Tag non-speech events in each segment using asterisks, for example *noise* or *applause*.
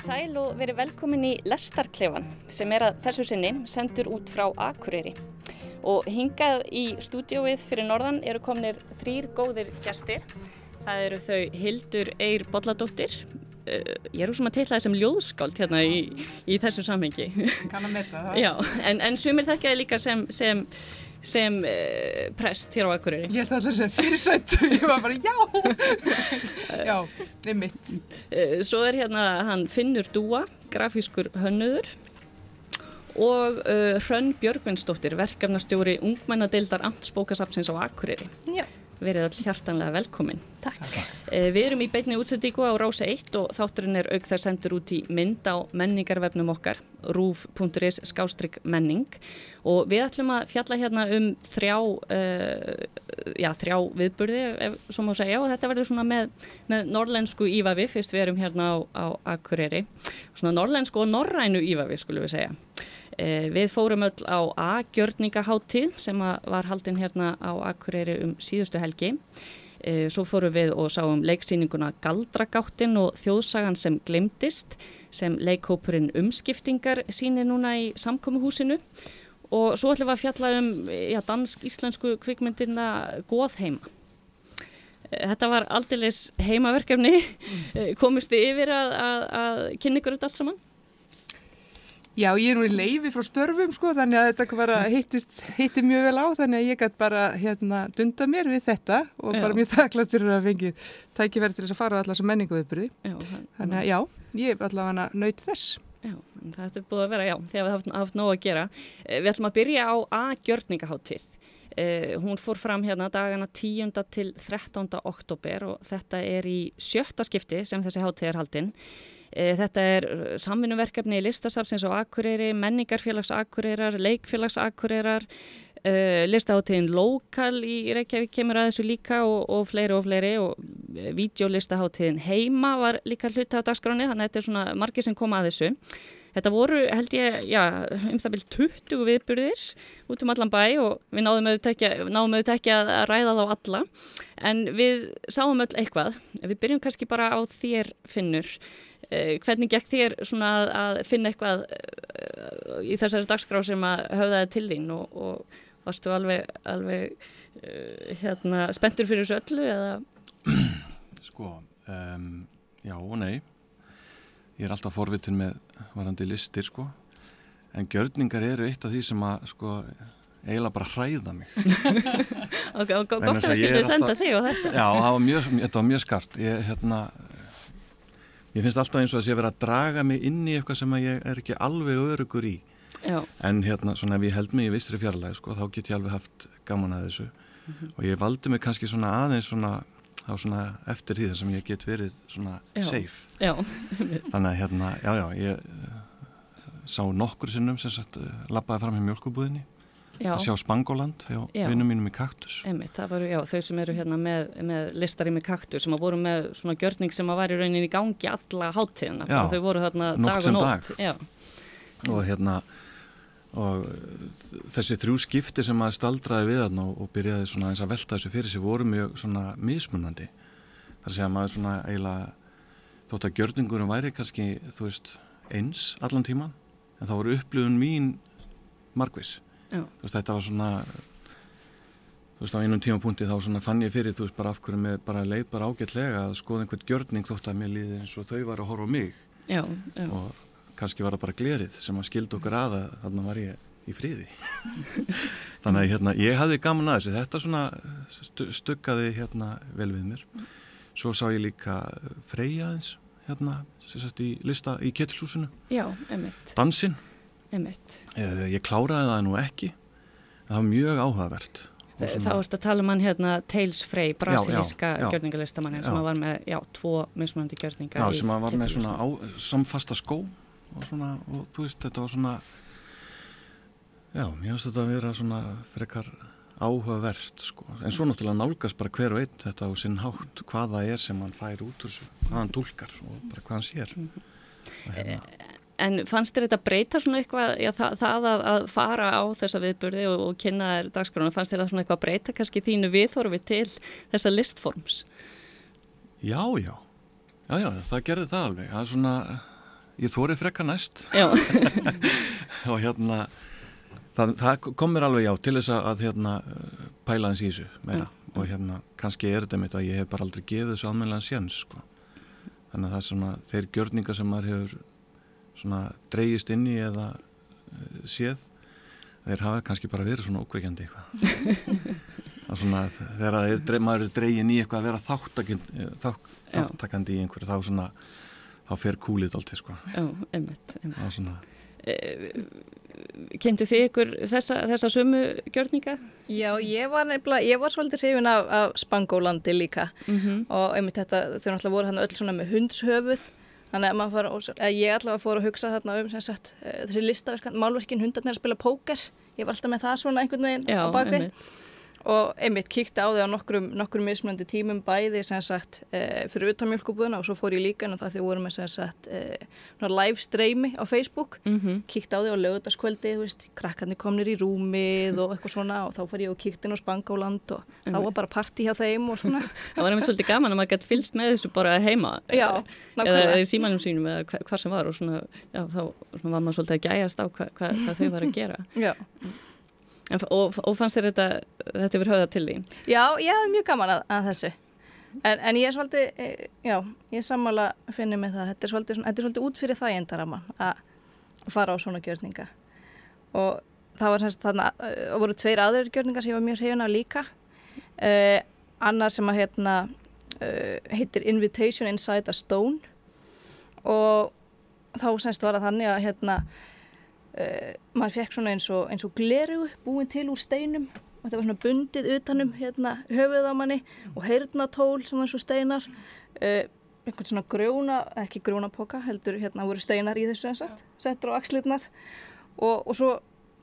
Sæl og verið velkomin í Lestarklefan sem er að þessu sinni sendur út frá Akureyri. Og hingað í stúdióið fyrir norðan eru kominir þrýr góðir gæstir. Það eru þau Hildur Eir Bolladóttir. Uh, ég er úr sem að teitla þessum ljóðskáld hérna í, í þessu samhengi. Kann að metta það. Já, en, en sumir þekkjaði líka sem, sem, sem uh, prest hér á Akureyri. Ég held að það sé fyrirsættu, *laughs* ég var bara já, *laughs* já, það er mitt. Uh, Svo er hérna hann Finnur Dúa, grafískur hönnuður og uh, Hrönn Björgvinsdóttir, verkefnastjóri ungmennadeildar Amtsbókasapsins á Akureyri. Já. Verið all hjartanlega velkomin. Takk. Uh, Við erum í beinni útsendíku á Rása 1 og þátturinn er auk þær sendur út í mynd á menningarvefnum okkar, rúf.is skástrygg menning og við ætlum að fjalla hérna um þrjá, uh, já, þrjá viðburði, ef svo má segja, og þetta verður svona með, með norlensku ívafi, fyrst við erum hérna á, á Akureyri, svona norlensku og norrænu ívafi, skulum við segja. Eh, Við fórum öll á A-gjörningaháttíð sem var haldin hérna á Akureyri um síðustu helgi. Eh, Svo fórum við og sáum leiksýninguna Galdragáttin og þjóðsagan sem glimtist sem leikhópurinn umskiptingar sýnir núna í samkomuhúsinu og svo ætlum við að fjalla um dansk-íslensku kvikmyndina Góðheima. Eh, Þetta var aldeilis heimaverkefni, mm. komist þið yfir að, að, að kynna ykkur þetta allt saman? Já, ég er nú í leifi frá störfum sko, þannig að þetta bara hittist, hitti mjög vel á, þannig að ég gæti bara hérna dunda mér við þetta og Já. bara mjög þakkláttur að fengi tækifæri til þess að fara á allar sem menningu viðbyrði. Þannig að já, ég er allavega nöyt þess. Já, þetta er búið að vera, já, því að við hafum haft nóg að gera. Eh, Við ætlum að byrja á A-gjörningaháttíð. Uh, hún fór fram hérna dagana 10. til 13. oktober og þetta er í sjötta skipti sem þessi hátíð er haldinn. Uh, þetta er uh, samvinnuverkefni í listasafsins á Akureyri, menningarfélags Akureyrar, leikfélags Akureyrar, uh, listaháttíðin Lokal í Reykjavík kemur að þessu líka og, og fleiri og fleiri og videolistaháttíðin Heima var líka hluta af dagskráni þannig að þetta er svona margir sem koma að þessu. Þetta voru held ég, já, um það byrjum 20 viðburðir út um allan bæ og við náðum auðvitað ekki, að ræða þá alla en við sáum öll eitthvað. Við byrjum kannski bara á þér finnur. Eh, hvernig gekk þér svona að, að finna eitthvað eh, í þessari dagskrá sem að höfðaði til þín og, og varstu alveg, alveg eh, hérna, spenntur fyrir þessu öllu eða? *clears throat* Sko, um, já og nei. Ég er alltaf forvitin með varandi listir, sko. En gjörningar eru eitt af því sem að, sko, eiginlega bara hræða mig. *laughs* Og, og, gott að við að skildum er senda þig og þetta. Já, það var mjög, þetta var mjög skart. Ég, hérna, ég finnst alltaf eins og að sé verið að draga mig inn í eitthvað sem ég er ekki alveg örugur í. Já, En hérna, svona ef ég held mig í vistri fjarlæg, sko, þá get ég alveg haft gaman að þessu. Og ég valdi mig kannski svona aðeins svona, svona eftir því sem ég get verið svona Já. safe. já, Þannig að hérna, já, já, ég uh, sá nokkur sinnum sem sagt uh, labbaði fram hjá mjölkubúðinni já. að sjá Spangoland hjá Já. vinnum mínum í kaktus. Einmitt, voru, já, þau sem eru hérna með, með listarými kaktur sem að voru með svona gjörning sem að var í rauninni í gangi alla háttíðina. Þau voru hérna dag og sem nótt. Já, Og hérna, og þessi þrjú skipti sem maður staldraði við þarna og, og byrjaði svona eins að velta þessu fyrir sig voru mjög svona mismunandi. Það er að að svona eiginlega, þótt að gjörningurum væri kannski, þú veist, eins allan tíman, en það voru upplifun mín margvis. Veist, þetta var svona þú veist, á einum tímapunkti þá svona fann ég fyrir, þú veist, bara af hverju mér bara leið bara ágætlega að skoða einhvern gjörning þótt að mér líði eins og þau var að horfa á mig. Já, já. og kannski var það bara glerið sem að skildi okkur að að þarna var ég í friði. *laughs* Þannig að hérna, ég hafði gaman að þessu. Þetta svona stu, stuggaði hérna vel við mér. Svo sá ég líka Freyja eins hérna, sagt í lista í Ketilshúsinu, já, einmitt, dansinn einmitt. Eh, Ég kláraði það nú ekki. Það var mjög áhugavert. Þá varst að tala um hann hérna Tales Frey, brasilíska gjörningalistamannin sem var með, já, tvo mismunandi gjörninga Já, sem var með svona á, samfasta skó og svona, og þú veist, þetta var svona já, mér finnst þetta að vera svona frekar áhugavert, sko, en svo náttúrulega nálgast bara hver og einn þetta á sinn hátt hvað það er sem hann fær út úr þessu hvað hann tólkar og bara hvað hann sér. Mhm. hérna, En fannst þér þetta breyta svona eitthvað, já, það, það að, að fara á þessa viðburði og, og kynna þér dagskrána, fannst þér það svona eitthvað breyta kannski þínu viðhorfi til þessa listforms? já, já. Já, já, það gerði það alveg. Það er svona, ég þóri frekka næst. Já, *laughs* og hérna það, það kom mér alveg já til þess að, að hérna pæla hans í þessu meira. Og hérna kannski er þetta mitt að ég hef bara aldrei gefið þessu almennilega séns sko. þannig að það er svona þeir gjörningar sem maður hefur svona dreyjist inn í eða uh, séð þeir hafa kannski bara verið svona ókveikjandi eitthvað. *laughs* Það er svona þegar er, maður er dreyin í eitthvað að vera þáttakandi, þák, þáttakandi í einhverju þá svona þá fer kúlið alltaf sko. Já, einmitt, einmitt. það er svona Kemdu þið ykkur þessa, þessa sömu gjörninga? Já, ég var nefnilega, ég var svolítið sefin af, af Spangólandi líka. Mm og einmitt þetta, þau náttúrulega voru hann öll svona með hundshöfuð þannig að maður fór, að ég allavega fór að hugsa þarna um sagt, eh, þessi listaverkan, málverkin hundarnir að spila póker, ég var alltaf með það svona einhvern veginn Já, á bakvið. Og einmitt kíkti á því á nokkrum, nokkrum mismunandi tímum bæði sem sagt e, fyrir utan mjölkubúðuna og svo fór ég líka en það því við vorum með sem sagt e, live streymi á Facebook. Mm kíkti á því á lögutaskvöldi, þú veist, krakkarnir komnir í rúmið og eitthvað svona og þá fór ég og kíkti inn á Spangáland og þá var bara party hjá þeim og svona. *laughs* Það var einmitt svolítið gaman að maður gæti fylst með þessu bara heima. Já, eða, í símanum sínum eða hva- hvar sem var og svona, já, þá svona var maður svolítið að gæjast á hva, hva, hvað þau var að gera. Já. Og, og fannst þér þetta þetta yfir höfða til því? Já, ég hafði mjög gaman að, að þessu. En, en ég er svolítið, e, já, ég sammála finnir með það. Þetta er svolítið, þetta er svolítið út fyrir það endaraman að fara á svona gjörninga. Og það var semst þarna, uh, voru tveir aðrir gjörningar sem ég var mjög hrifin af líka. Uh, annar sem að hérna, uh, heitir Invitation Inside a Stone og þá semst var það þannig að hérna, uh, maður fekk svona eins og, og gleru búin til úr steinum. Og þetta var svona bundið utanum hérna, höfuð á manni og heyrnatól sem var eins og steinar. Uh, einhvern svona grjóna, ekki grjónapoka heldur hérna voru steinar í þessu og settur á axlirnar. Og, og svo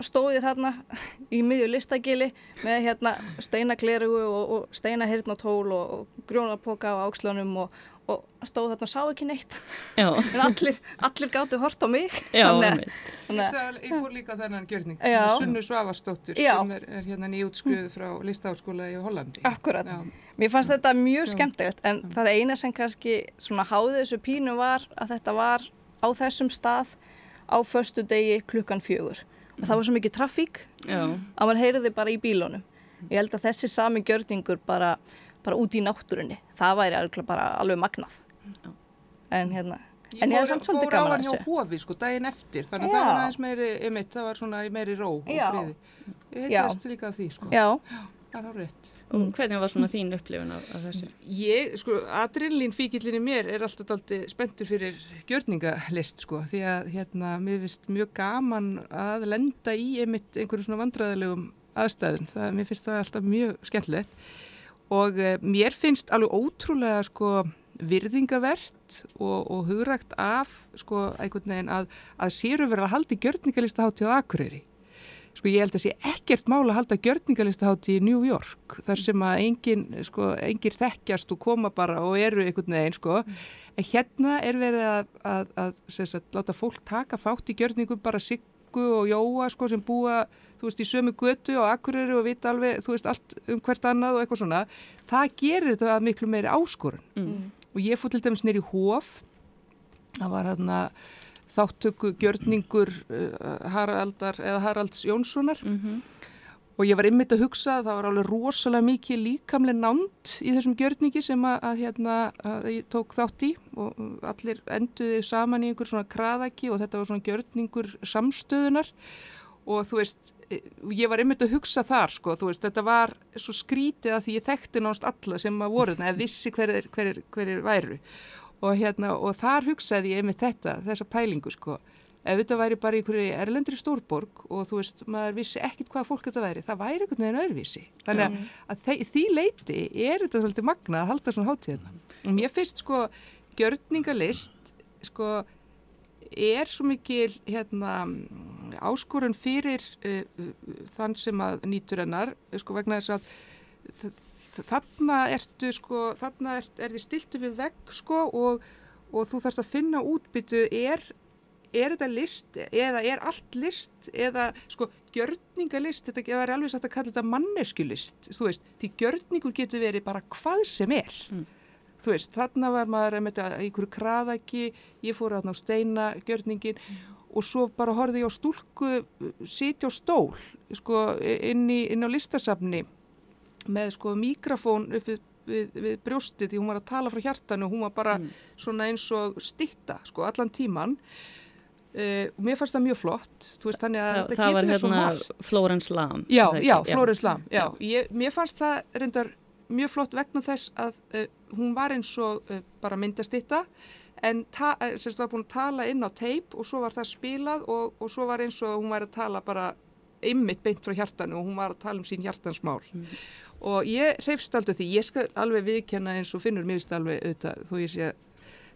stóð ég þarna í miðju listagili með hérna steinagleru og, og steinaheyrnatól og grjónapoka á axlunum og, og stóð þarna og sá ekki neitt. Já, *laughs* en allir, allir gáttu hort á mig. Já, Þannig. Ég, þannig að- sá, ég fór líka þennan gjörning Sunnu Svavarsdóttur Já. sem er, er hérna nýjútskruð frá listaháskóla í Hollandi. Akkurat. Já. Mér fannst þetta mjög skemmtilegt en það eina sem kannski svona háði þessu pínu var að þetta var á þessum stað á förstu degi klukkan fjögur. Og það var svo mikið trafík. Já, að maður heyriði bara í bílunum. Ég held að þessi sami gjörningur bara, bara út í náttúrunni, það væri alveg bara alveg magnað. Já. En hérna, Ég en ég fór, fór á hann hjá þessu. Hófi sko daginn eftir þannig að það var aðeins meiri, einmitt, það var svona í meiri ró og Já. friði. Ég Já. heitast líka af því sko. Já, Það er á rétt. og hvernig var svona þín upplifun af, af þessu? Ég, sko, adrenalín fíkillin í mér er alltaf daldi spenntur fyrir gjörningalist, sko, því að, hérna, mér finnst mjög gaman að lenda í einmitt einhverju svona vandræðilegum aðstæðum. Það, mér finnst það alltaf mjög skemmtilegt og uh, mér finnst alveg ótrúlega, sko, virðingavert og, og hugrægt af, sko, einhvern veginn að, að séru verið að haldi gjörningalistaháttíð á Akureyri. Sko ég held að sé ekkert mál að halda gjörningalistaháttíð í New York þar sem að engin, sko, engir þekkjast og koma bara og eru einhvern veginn sko. En hérna er verið að, að, að sagt, láta fólk taka þátt í gjörningum bara Siggu og Jóa sko sem búa þú veist, í sömu götu og Akureyri og vita alveg, þú veist, allt um hvert annað og eitthvað svona. Það gerir þetta að miklu meiri áskorun. Mm. Og ég fór til dæmis nýri hóf, það var þarna þáttöku gjörningur uh, Haraldar eða Haralds Jónssonar Mm og ég var ymmit að hugsa að það var alveg rosalega mikið líkamlega nánt í þessum gjörningi sem að, að, hérna, að ég tók þátt í og allir enduði saman í einhver svona kraðaki og þetta var svona gjörningur samstöðunar. Og þú veist, ég var ymmit að hugsa þar sko, þú veist, þetta var svo skrítið að því ég þekkti náttúrulega alla sem að voru eða vissi hverir hver, hver væru. Og, hérna, og þar hugsaði ég ymmit þetta, þessa pælingu sko ef þetta væri bara einhverju erlendri stórborg og þú veist, maður vissi ekkit hvað fólk þetta væri, það væri einhvern veginn öðruvísi. Þannig að, að þe því leiti er þetta svolítið magna að halda svona hátíðina og mér finnst sko gjörningalist sko er svo mikil hérna áskorun fyrir uh, þann sem að nýtur hennar sko vegna þess að þarna ertu sko þarna er, er þið stiltu við vegg sko og, og þú þarfst að finna útbyttu. Er er þetta list eða er allt list eða sko gjörningalist, þetta er alveg satt að kalla þetta manneskjulist, þú veist, því gjörningur getur verið bara hvað sem er Mm. þú veist, þarna var maður einhverju kraðaki, ég fór ná steina gjörningin og svo bara horfið ég á stúlku sitja á stól, sko, inn, í, inn á listasafni með sko mikrofón upp við, við, við brjóstið því hún var að tala frá hjartanu og hún var bara mm. svona eins og stitta, sko, allan tíman Uh, og mér fannst það mjög flott. Veist, Þa, það, það var hérna Florence Lam já, já, Florence Lam já. Ég, mér fannst það reyndar mjög flott vegna þess að uh, hún var eins og uh, bara myndastitta en semst það var búin að tala inn á teip og svo var það spilað og, og svo var eins og hún var að tala bara ymmit beint frá hjartanu og hún var að tala um sín hjartansmál. Mm. og ég reyfst aldrei því, ég skal alveg viðkenna eins og finnur mér alveg auðvitað þó ég sé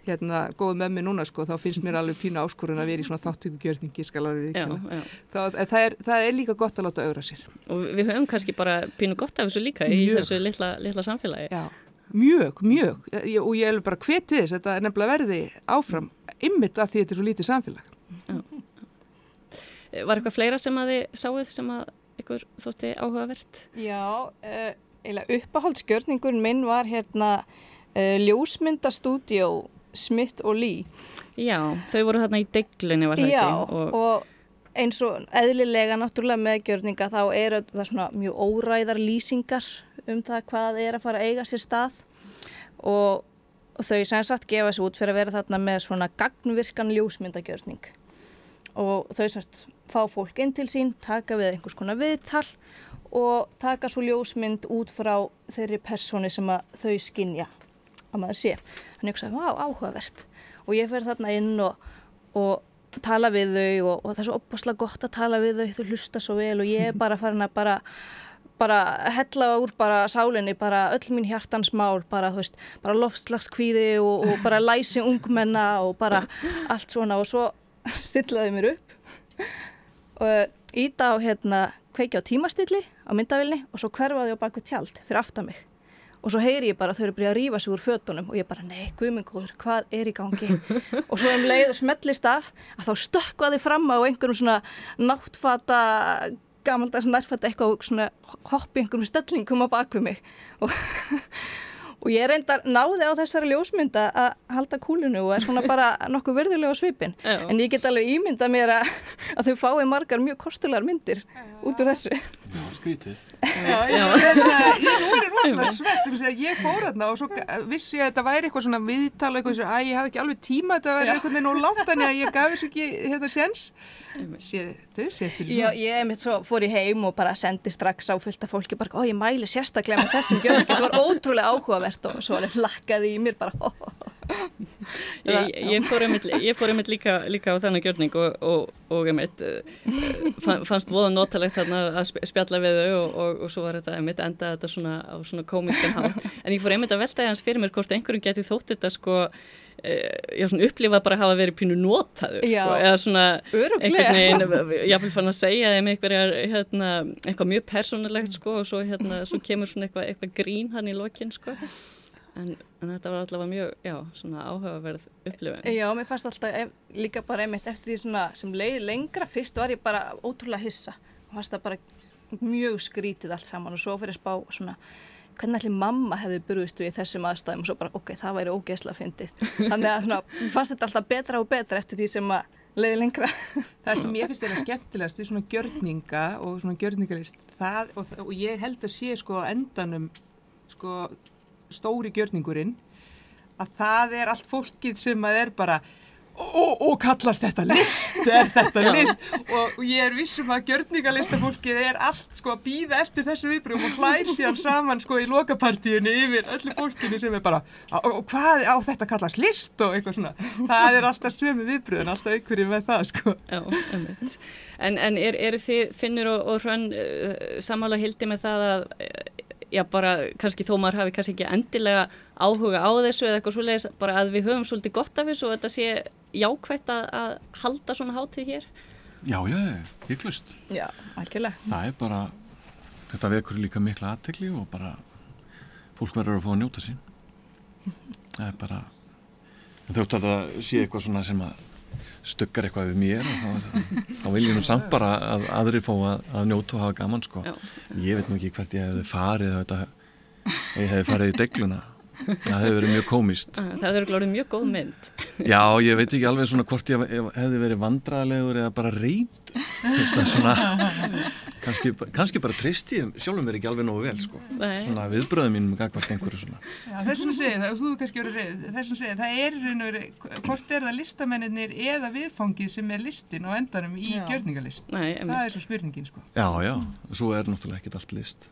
hérna góð með mig núna sko þá finnst mér alveg pína áskorun að vera í svona þáttökugjörningi skal alveg viðkjöna það, það, það er líka gott að láta augra sér. Og við höfum kannski bara pínu gott af þessu líka mjög. í þessu litla, litla samfélagi. Já, mjög, mjög. Og ég er bara hvetið þess þetta er nefnilega verði áfram ymmit að því þetta er svo lítið samfélag. Já. Var eitthvað fleira sem að þið sáuð sem að ykkur þótti áhugavert? Já, uh, uppáhaldsgjörningun minn var hérna uh, ljósmyndastúdjó Smith og Lee. Já, þau voru þarna í deglunni var ekki? Já, og, og eins og eðlilega náttúrulega meðgjörninga þá eru það svona mjög óræðar lýsingar um það hvað er að fara að eiga sér stað og, og þau sem sagt gefa þessu út fyrir að vera þarna með svona gagnvirkan ljósmyndagjörning og þau sem sagt fá fólk inn til sín, taka við einhvers konar viðtal og taka svo ljósmynd út frá þeirri persóni sem þau skinja að maður sé. Þannig að ég sagði, vá, áhugavert. Og ég fer þarna inn og, og tala við þau og, og það er svo opaslega gott að tala við þau, þau hlusta svo vel og ég er bara farin að bara bara hella úr bara sálinni, bara öll mín hjartans mál, bara þú veist, bara lofslagskvíði og, og bara læsi ungmenna og bara allt svona og svo *laughs* stillaði mér upp og íta á hérna kveiki á tímastilli á myndavilni og svo hverfaði á baku tjald fyrir aftan mig og svo heyri ég bara að þau eru byrjað að rýfa sig úr fötunum og ég bara, nei, guðmengóður, hvað er í gangi? *laughs* Og svo um leið og smellist af að þá stökkvaði fram á einhverjum svona náttfata gamaldags nærfata eitthvað svona hoppi einhverjum stellingum á bakvið mig. Og *laughs* og ég reyndar náði á þessari ljósmynda að halda kúlinu og er svona bara nokkuð virðulega svipin Já. en ég get alveg ímynda mér að, *laughs* að þau fái margar mjög kostulegar myndir út úr þessu. Já, skrítið. Já, ég, ég, voru rosalega svett ég fór þarna og svo vissi ég að þetta væri eitthvað svona viðtala eitthvað sem að ég hafði ekki alveg tíma þetta væri eitthvað nú langt en ég gaf þessu ekki þetta hérna, séns. Séðu, séðu Já, ég mitt svo fór í heim og bara sendi strax á fullt af fólki bara, ó ég mæli sérstaklega með þessum gjörð þetta var ótrúlega áhugavert og svo alveg hlakkaði í mér bara ó, ó, ó. Ég, ég fór einmitt líka, líka á þennan gjörning og, og, og einmitt uh, fannst voða notalegt að spjalla við þau og, og svo var þetta einmitt endað þetta svona á svona komískan hátt. *laughs* En ég fór einmitt að velta í hans fyrir mér hvort einhverjum geti þótt þetta sko Eh, já, svona upplifað bara að hafa verið pínu notaður, já, sko, eða svona einhvern veginn, *laughs* ég vil fann að segja þeim eitthvað, hérna, eitthvað mjög persónulegt, sko, og svo, hérna, svo kemur svona eitthvað, eitthvað grín hann í lokin, sko. En, en þetta var allavega mjög, já, svona áhugaverð upplifin. Já, mér fannst alltaf líka bara einmitt eftir því svona sem leið lengra, fyrst var ég bara ótrúlega hissa. Og fannst það bara mjög skrítið allt saman og svo fyrir spá svona hvernig allir mamma hefði brúist við þessum aðstæðum og svo bara ok, það væri ógeðsla fyndið. *laughs* Þannig að svona, fannst þetta alltaf betra og betra eftir því sem að leiði lengra. *laughs* Það sem ég finnst að skemmtilegast við svona gjörninga og svona gjörningalist það, og, og ég held að sé sko endanum sko stóri gjörningurinn að það er allt fólkið sem að er bara og, og kallast þetta list er þetta list? Og, og ég er vissum að gjörningalistafólkið er allt sko að býða eftir þessu viðbröðum og hlær síðan saman sko í lokapartíunni yfir öllu fólkinu sem er bara og hvað á þetta kallast list? og eitthvað svona. Það er alltaf svömu viðbröðun alltaf einhverju með það sko. Já, en, en eru er þið Finnur og, og Hrönn uh, samála hildi með það að já bara kannski þó maður hafi kannski ekki endilega áhuga á þessu eða eitthvað svoleiðis bara að við höfum svolítið gott af þessu og þetta sé jákvægt að, að halda svona hátíð hér? Já, já, hygglust Já, algjörlega. Það er bara, þetta vekur líka mikla aðtegli og bara fólk verður að fá að njóta sín. Það er bara þjótt að það sé eitthvað svona sem að stökkar eitthvað við mér og þá, þá vil ég nú samt bara að aðri fá að, að njóta og hafa gaman sko. ég veit nú ekki hvert ég hefði farið ef ég hefði farið í degluna það hefur verið mjög komist *laughs* Það hefur glórið mjög góð mynd. Já, ég veit ekki alveg svona hvort ég hef- hefði verið vandralegur eða bara reynd svona kannski, kannski bara treysti ég sjálfum mér ekki alveg nógu vel sko. Svona viðbröðum mínum gagvart einhverju svona Já, þess vegna segir það, og þú kannski verið reyð, þess vegna segir það er í raun og verið, hvort er það listamennir eða viðfangið sem er listin og endanum í gjörningalist. Nei, Það er svo spurningin, sko. Já, já, svo er náttúrulega ekkert allt list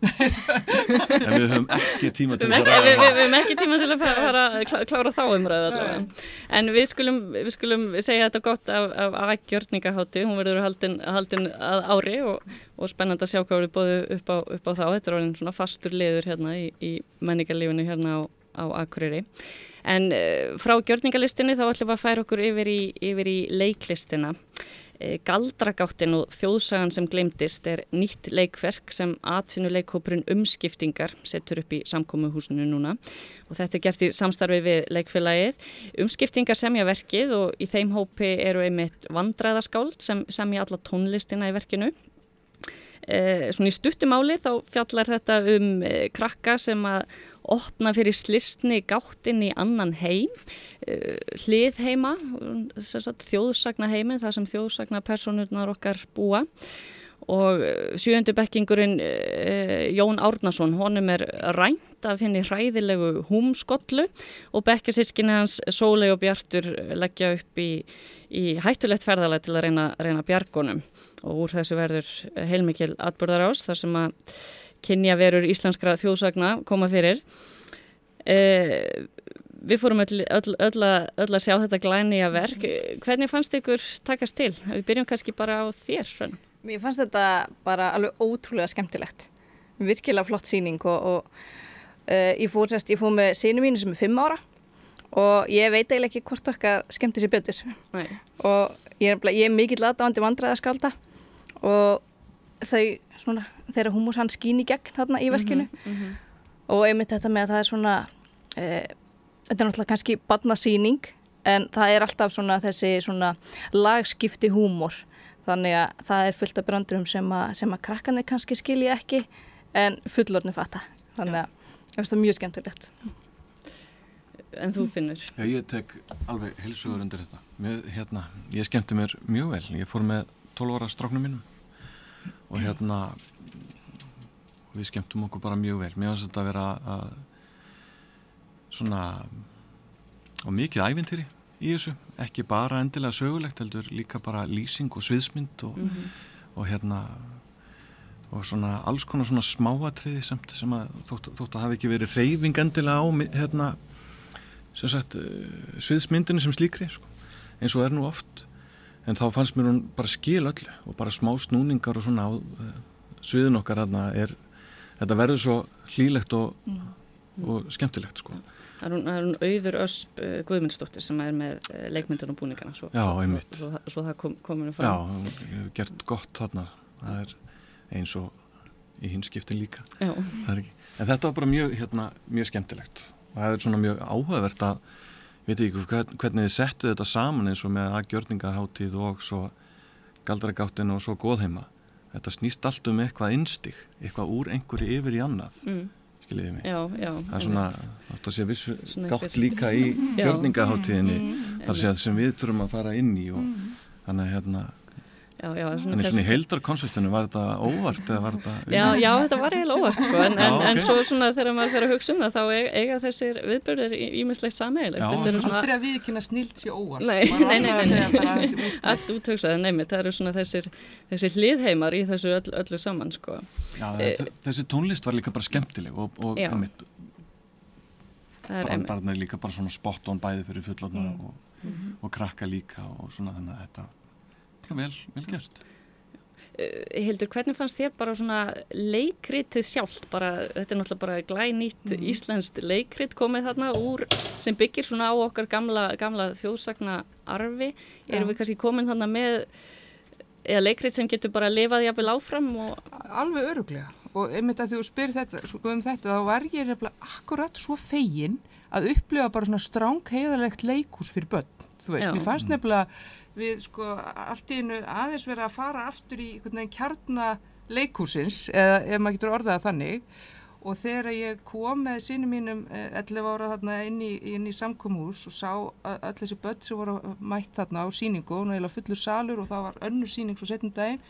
en við höfum ekki tíma til að ræða við, höfum ekki tíma til að fara, að klá- klára þá umræðu allavega. En við skulum, við skulum segja þetta gott af, af A-gjörningahátti. Hún verður haldin, haldin að ári og, og spennand að sjá hvað við bóðu upp á, upp á þá. Þetta er orðin svona fastur liður hérna í, í menningarlífinu hérna á, á Akureyri. En uh, frá gjörningalistinni þá ætlum við að færa okkur yfir í, yfir í leiklistina. Eh, Galdragáttin og þjóðsagan sem glemdist er nýtt leikverk sem atvinnuleikhópurinn umskiptingar setur upp í samkómuhúsinu núna og þetta er gert í samstarfi við leikfélagið. Umskiptingar semja verkið og í þeim hópi eru einmitt vandræðaskáld sem semja alla tónlistina í verkinu. Eh, svona í stuttumáli þá fjallar þetta um eh, krakka sem að opna fyrir slistni gáttinn í annan heim, eh, hlið heima, þjóðsagna heimi, það sem þjóðsagna personurnar okkar búa. Og sjöundu bekkingurinn eh, Jón Árnason, honum er rænt af henni hræðilegu húmskollu og bekkjarsískinni hans Sólei og Bjartur leggja upp í, í hættulegt ferðalega til að reyna, reyna bjargunum og úr þessu verður heilmikil atbyrðar ás þar sem að kynja verur íslenskra þjóðsagna koma fyrir. Eh, við fórum öll, öll, öll, öll að sjá þetta glæni að verk. Hvernig fannst ykkur takast til? Við byrjum kannski bara á þér. Hrönn. Mér fannst þetta bara alveg ótrúlega skemmtilegt. Virkilega flott síning og, og uh, ég fór sérst, ég fór með sinu mínu sem er fimm ára og ég veit eiginlega ekki hvort okkar skemmti sér betur. Nei. Og ég er, ég er mikill aðdáðandi vandræðaskálda og þau, svona, þeirra húmus hann skín í gegn þarna í verkinu. Mhm, og einmitt þetta með að það er svona, uh, þetta er náttúrulega kannski badnasýning en það er alltaf svona þessi svona lagskipti húmor. Þannig að það er fullt af brandurum sem að, sem að krakkanir kannski skilja ekki en fullorðinu fatta. Þannig að ég finnst það mjög skemmtilegt. En þú finnur. Já, ég tek alveg heilsugur undir þetta. Mér, hérna, ég skemmti mér mjög vel. Ég fór með 12 ára stráknum mínum og hérna við skemmtum okkur bara mjög vel. Mér finnst þetta að vera að svona og mikið ævintýri í þessu. Ekki bara endilega sögulegt, heldur líka bara lýsing og sviðsmynd og, og hérna og svona alls konar svona smáatriði sem, sem að þótt, þótt að hafi ekki verið reyfing endilega á hérna sem sagt uh, sviðsmyndinu sem slíkri sko, eins og er nú oft en þá fannst mér hún bara skil öllu og bara smá snúningar og svona á uh, sviðin okkar þarna er þetta verður svo hlýlegt og, og skemmtilegt sko Það er það er hún auður ösp uh, Guðmundsdóttir sem er með uh, leikmyndun og búningana. Svo, Já, svo. Svo, svo, það kom, kominu Já, fram. hún hefur gert gott þarna það er eins og í hinskiptin líka Já. Það en þetta var bara mjög, hérna, mjög skemmtilegt og það er svona mjög áhugavert að veit ekki hvern- hvernig þið settu þetta saman eins og með aðgjörningaháttíð og svo galdragáttin og svo góðheima þetta snýst allt um eitthvað innstig eitthvað úr einhverju yfir í annað. Mm, skiljiði mig? Já, já. það er svona, þetta sé vissu Svona gátt líka í *laughs* gjörningaháttíðinni Mm, þar sé að sem við þurfum að fara inn í og þannig að hérna Já, já, svona en svona í heildarkonseptinu var þetta óvart eða var þetta Já, já, þetta var eiginlega óvart sko, en, Já, en, en ok. svo svona þegar maður fer að hugsa um það þá eiga, eiga þessir viðbörðir ímislegt sameiglegt. Já. Þetta eru svona Aldrei að viðkynna snilt sér óvart. Nei, nei, nei, nei, bara þessi út- allt úthugsað, neymi, það eru svona þessir, þessir hliðheimar í þessu öll, öllu saman sko. Já, þetta, þessi tónlist var líka bara skemmtileg og, og einmitt, er brandarnir líka bara svona spot on bæði fyrir fullorna Mm. og, og krakka líka og svona þannig að þetta vel, vel gert. Uh, Hildur, hvernig fannst þér bara svona leikritið sjálft, bara, þetta er náttúrulega bara glænýtt Mhm. íslenskt leikrit komið þarna úr sem byggir svona á okkar gamla, gamla þjóðsagna arfi, erum við kannski komin þarna með eða leikrit sem getur bara lifað jafnvel áfram og Alveg öruglega og einmitt að þú spyr þetta, sko, um þetta þá var ég nefnilega akkurat svo fegin að upplifa bara svona stráng heiðalegt leikús fyrir börn, þú veist, Já. mér fannst nefnilega við sko allt í einu aðeins vera að fara aftur í einhvern veginn kjarna leikúsins eða ef maður getur orðað þannig og þegar ég kom með sínum mínum 11 eh, ára þarna inn í, í samkómús og sá öll þessi börn sem voru mætt þarna á síningu og náttúrulega fullur salur og það var önnu síning svo setjum daginn,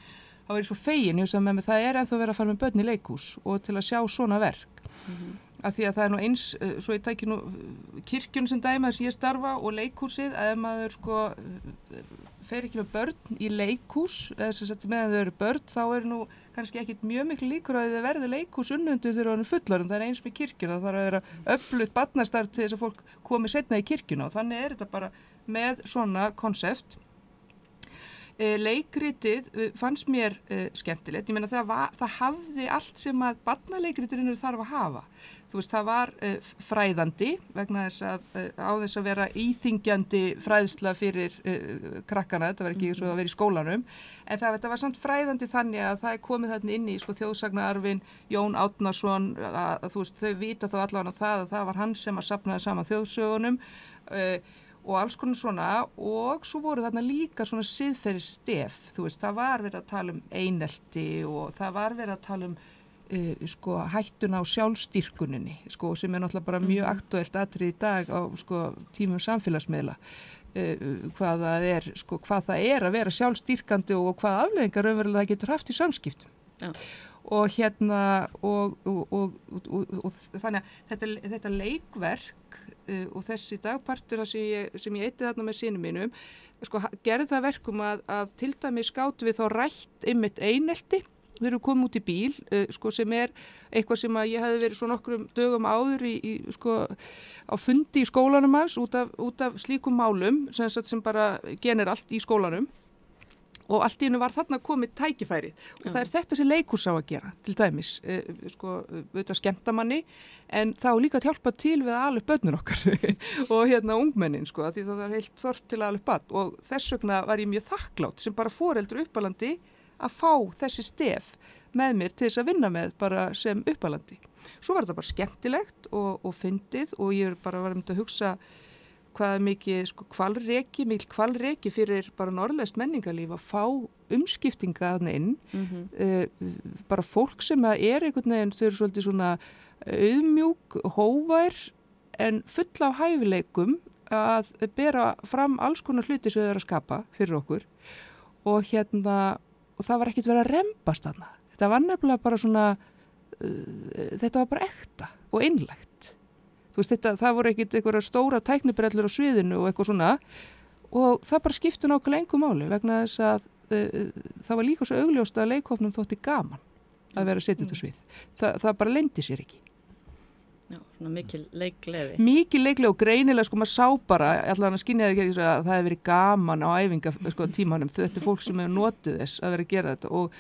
þá var ég svo fegin, ég veist að með mig það er ennþá verið að fara með börn í leikús og til að sjá svona verk. Mm -hmm. Af því að það er nú eins, eh, svo ég tækir nú kirkjun sem dæma þess að ég starfa og leikúsið, að maður sko fer ekki með börn í leikús eða sem sagt meðan þau eru börn þá er nú kannski ekkit mjög miklu líkur að þau verði leikús unnundu þegar það er fullarum, það er eins með kirkjuna það þarf að vera öllut batnastart til þess að fólk komi setna í kirkjuna og þannig er þetta bara með svona konsept leikritið e, fannst mér e, skemmtilegt, ég menna það, það hafði allt sem að batnaleikriturinn þarf að hafa. Þú veist, það var uh, fræðandi vegna þess að uh, á þess að vera íþingjandi fræðsla fyrir uh, krakkana, þetta var ekki eins og að vera í skólanum, en það, var samt fræðandi þannig að það er komið þarna inn í sko, þjóðsagnarfin, Jón Átnarsson að, að þú veist, þau vita þá allavega það að það var hann sem að sapnaði saman þjóðsögunum og alls konar svona og svo voru þarna líka svona siðferði stef, þú veist, það var verið að tala um einelti og það var verið að tala um Uh, sko, hættuna á sjálfstyrkuninni sko, sem er náttúrulega bara mjög mm. aktuelt aðrið í dag á sko, tímum samfélagsmiðla uh, hvað, það er, sko, hvað það er að vera sjálfstyrkandi og hvað afleggingar raunverulega það getur haft í samskiptum ja. Og hérna og, og, og, og þannig að þetta, þetta leikverk uh, og þessi dagpartur sem ég, ég eitti þarna með sínum mínum sko, gerði það verkum að, að til dæmi skáttu við þá rætt ymmit einelti við erum komið út í bíl uh, sko, sem er eitthvað sem ég hef verið svo nokkrum dögum áður í, í, sko, á fundi í skólanum hans út af, út af slíkum málum sem, sem bara genir allt í skólanum og allt í hennu var þarna komið tækifæri og það er þetta sem leikurs á að gera til dæmis, uh, sko, auðvitað skemmtamanni en þá líka að hjálpa til við að alveg börnur okkar *laughs* og hérna ungmennin sko því það er heilt þorp til að alveg börn og þess vegna var ég mjög þakklátt sem bara fóreldur uppalandi að fá þessi stef með mér til þess að vinna með bara sem uppalandi. Svo var þetta bara skemmtilegt og, og fyndið og ég er bara varum að hugsa hvað er mikið sko, kvalreki, mikil kvalreki fyrir bara norðlæst menningarlíf að fá umskiptinga að neinn mm -hmm. uh, bara fólk sem er einhvern veginn, þau eru svolítið svona auðmjúk, hóvær en full af hæfileikum að bera fram alls konar hluti sem þau eru að skapa fyrir okkur og hérna og það var ekkert verið að rempast þarna. Þetta var nefnilega bara svona, uh, þetta var bara ekta og einlegt. Þú veist, þetta, það voru ekkert eitthvað stóra tæknibrellur á sviðinu og eitthvað svona og það bara skipti nákvæmlega engum máli vegna þess að uh, það var líka svo augljósta að leikofnum þótti gaman að vera að setja þetta svið. Þa, það bara lendi sér ekki. Já, svona mikil leikleði. Mikil leikleði og greinilega sko maður sá bara, allavega skynjaði ekki að það hefði verið gaman á æfinga sko tímanum, þetta er fólk sem hefur notið þess að vera að gera þetta og,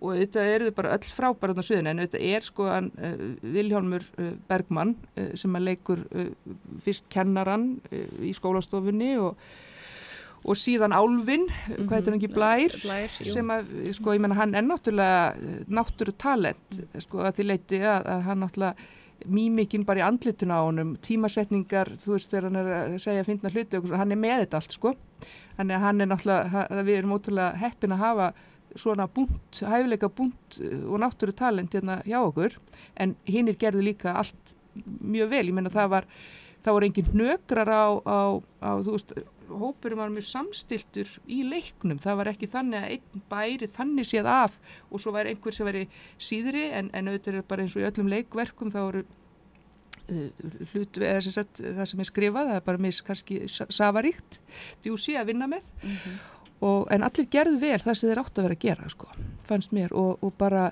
og þetta eru bara öll frábærat á sviðinu en þetta er sko uh, Viljálmur uh, Bergmann uh, sem að leikur fyrst kennaran í skólastofunni og og síðan Álfinn, mm -hmm. hvað heitir hann ekki, Blær, Blær sem að, sko, ég menna, hann er náttúrulega náttúru talent, sko, að því leiti að, að hann náttúrulega mýmikinn bara í andlituna á honum, tímasetningar, þú veist þegar hann er að segja að finna hluti og hann er með þetta allt sko. Þannig að hann er náttúrulega, við erum ótrúlega heppin að hafa svona búnt, hæfileika búnt uh, og náttúru talent hérna hjá okkur. En hinn er gerðu líka allt mjög vel, ég menna það var, það voru engin hnökrar á, á, á þú veist, hópurum var mjög samstiltur í leiknum, það var ekki þannig að einn bæri þannig séð af og svo væri einhver sem væri síðri en, en auðvitað er bara eins og í öllum leikverkum þá eru uh, hlut, eða sem sagt það sem er skrifað, það er bara mis kannski safaríkt, djúsi að vinna með. Mm -hmm. Og, en allir gerðu vel það sem þeir átt að vera að gera sko, fannst mér og, og bara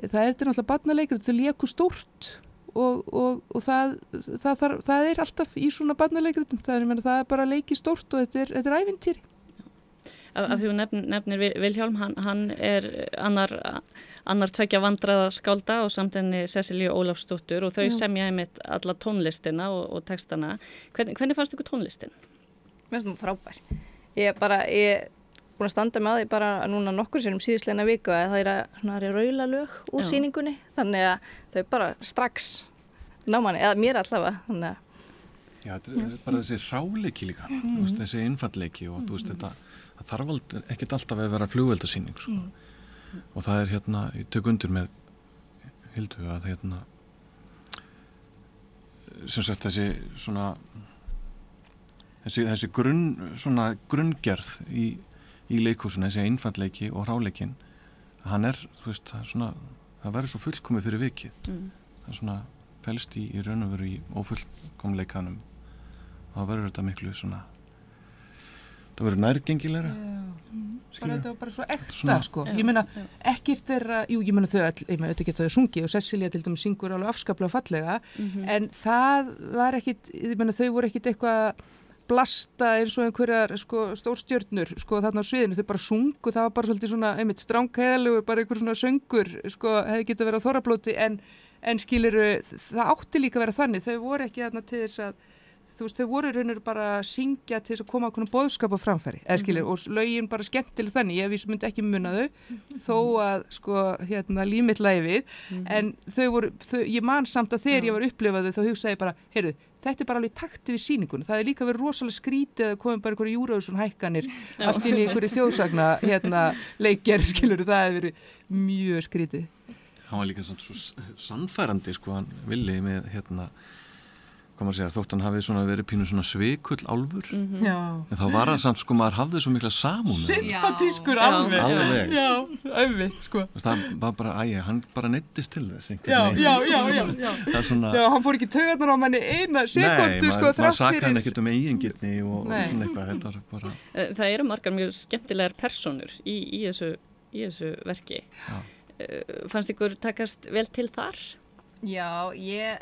það er þetta náttúrulega barnaleikur til leiku stórt og, og, og það, það, það, það er alltaf í svona barnaleikritum, það, það er bara leiki stort og þetta er, þetta er ævintýri. Af, af því þú nefn, nefnir Viljálm, hann, hann er annar, annar tvekja vandraða skálda og samt enni Cecilíu Ólafsdóttur og þau Já. semja einmitt alla tónlistina og, og textana. Hvern, hvernig fannst ykkur tónlistin? Mér finnst það frábær. Ég bara, ég búin að standa með því bara núna nokkur sérum síðustleina viku að það er að raula lög úr Já. síningunni þannig að þau bara strax ná manni, eða mér allavega þannig að Já, þetta er bara þessi ráleiki líka mm. veist, þessi innfallleiki og mm. veist, þetta, það þarf ekkert alltaf að vera flugveldasýning sko. mm. og það er hérna, ég tök undir með Hildu að hérna sem sagt þessi svona þessi, þessi grunn, svona grunngerð í, í leikúsinu, þessi einfallleiki og ráleikin hann er, þú veist, það er svona það verður svo fullkomið fyrir vikið. Mm. það er svona felst í, í raun og veru í ófullkomleikanum. Og það verður þetta miklu svona það verður nærgengilegra bara skilur þetta var bara svo ekta Svona- sko, Já, ég meina ekkert þeirra, jú ég meina þau all, ég meina þetta geta þau sungið og Cecilia til dæmis syngur alveg afskaplega fallega Mhm. en það var ekkit, ég meina þau voru ekkit eitthvað blasta eins og einhverjar sko, stórstjörnur sko þarna á sviðinu, þau bara sungu, það var bara svolítið svona einmitt stránkæðalugur, bara einhver svona söngur sko hefði getið að vera þorrablóti en, en skiliru, það átti líka að vera þannig, þau voru ekki þarna til þess að þú veist, þau voru raunir bara að syngja til þess að koma okkur bóðskap á framfæri, eða skilir, og lögin bara skemmtileg þannig, ég vísum myndi ekki muna þau þó að, sko, hérna límitt læfið, en þau voru þau, ég man samt að þegar ég var upplifaðu þá hugsaði ég bara, heyrðu, þetta er bara alveg takti við síningun, það er líka verið rosalega skrítið að komið bara einhverju júraðursson hækkanir allt inn í einhverju þjóðsagna hérna, leikgerð, skilur, það hefur verið mjög skrítið. Hvað maður segja, þótt hann hafi svona verið pínu svona svikull álfur Mhm. Já. en þá var það samt sko maður hafði svo mikla hann. Sympatískur Já. alveg. alveg Já, auðvitt, sko. Það var bara, æja, hann bara neittist til þess Já, já, já, já, já. það er svona Já, hann fór ekki taugarnar á manni eina Nei, sekundu, sko, maður, maður þrátt sakaði hann fyrir. ekkert um eigingirni og, og Nei. svona eitthvað, þetta var bara Það eru margar mjög skemmtilegar personur í, í, þessu, í þessu verki. Já. Fannst ykkur takast vel til þar? Já, ég,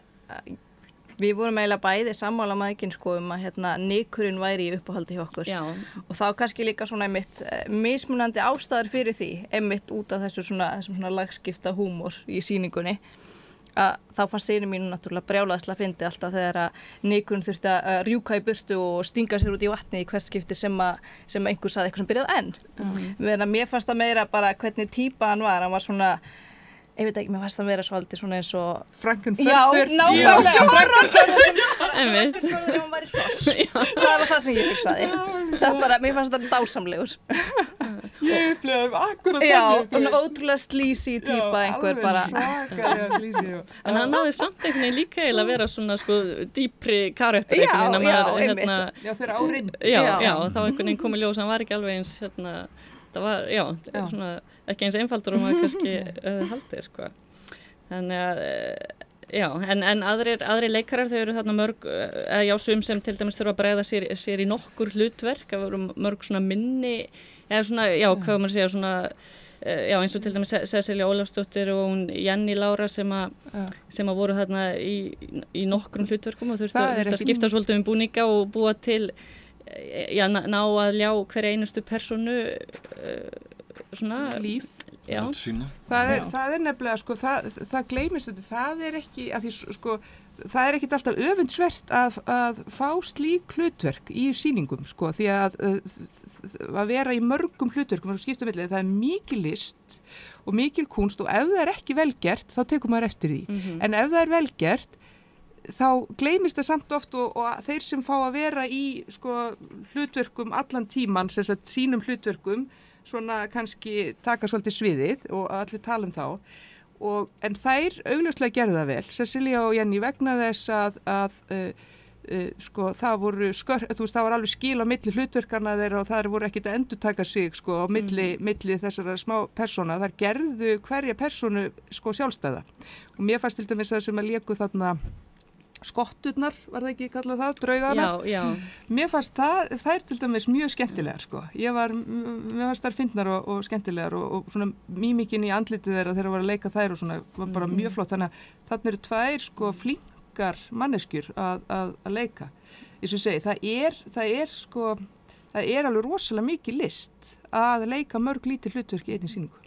við vorum eiginlega bæði sammála maðurinn sko um að hérna nikurinn væri í uppáhaldi hjá okkur. Já, og þá kannski líka svona einmitt eh, mismunandi ástæður fyrir því einmitt út af þessu svona, svona lagskipta húmor í síningunni að þá fannst sýri mínu náttúrulega brjálaðslega fyndi alltaf þegar að nikurinn þurfti að rjúka í burtu og stinga sér út í vatni í hvert skipti sem að, sem að einhver saði eitthvað sem byrjað enn. Að mér fannst það meira bara hvernig típa hann var, hann var svona ég veit ekki, mér fannst það vera svolítið svona eins og Frankenfurður. Já, nákvæmlega, Frankenfurður hann var í foss Það var það sem ég hugsaði Það var bara, mér fannst það dásamlegur Ég upplifaði akkurat Já, og veist. ótrúlega slísi típa einhver bara. En hann náði samt einhvern veginn líka að vera svona sko dýpri karakter Já, að já, einmitt. hérna, Já, þau eru árind. já, þá einhvern veginn komið ljós, hann var ekki alveg eins, hérna, það var, já, Já. svona, ekki eins einfaldur og maður kannski *laughs* uh, haldið, sko. Þannig að, uh, já, en, en aðrir, aðrir leikarar, þau eru þarna mörg, eða já, sum sem til dæmis þurfa að bregða sér, sér í nokkur hlutverk, það voru mörg svona minni, eða svona, já, hvað maður segja, svona, uh, já, eins og til dæmis Ce- Cecilia Ólafsdóttir og hún Jenny Lára sem að að voru þarna í, í nokkrum hlutverkum og þurftu að ekki- skipta svolítið um búninga og búa til eh, já, ná að ljá hver einustu personu uh, svona Líf. Það er, það er nefnilega, sko, það, það gleymist þetta, það er ekki, því, sko, það er ekkit alltaf öfundsvert að, að fá slík hlutverk í síningum, sko, því að uh, að vera í mörgum hlutverkum það er mikil list og mikil kunst og ef það er ekki velgert, þá tekur maður eftir því. Mhm. En ef það er velgert, þá gleymist það samt oft og, og þeir sem fá að vera í sko, hlutverkum allan tíman, sem sagt sínum hlutverkum, svona kannski taka svolítið sviðið og allir tala um þá. Og, en þær augljóslega gerðu það vel, Cecilia og Jenny vegna þess að, að uh, uh, sko, það voru skör, veist, það var alveg skil á milli hlutverkarna þeirra og það voru ekkit að endur taka sig sko, á milli, milli þessara smá persóna, þar gerðu hverja persónu sko sjálfstæða. Og mér fannst til dæmis það sem að léku þarna skotturnar, var það ekki kallað það, draugana? Já, já, mér fannst það, það er til dæmis mjög skemmtilegar sko, ég var mér fannst þær fyndnar og, og skemmtilegar og, og svona mýmikinn í andlitu þeirra þegar voru að leika þær og svona, var bara mjög flott. Þannig að þarna eru tvær sko flinkar manneskjur að, að, að leika. Eins og ég segi, það er það er sko, það er alveg rosalega mikið list að leika mörg lítið hlutverk í einnig síningu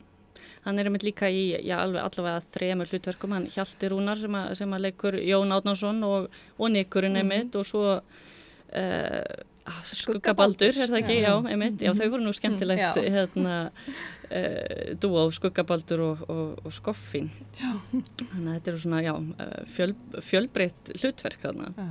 hann er einmitt líka í já, alveg allavega þremur hlutverkum. Hann Hjalti Rúnar sem að, sem að leikur Jón Átnánsson og, og Nikurinn einmitt og svo uh, Skuggabaldur, er það ekki? Já, einmitt, já, þau voru nú skemmtilegt Já. hérna uh, dúo Skuggabaldur og, og, og Skoffin já. þannig að þetta eru svona, já, eh, fjöl, fjölbreytt hlutverk þarna.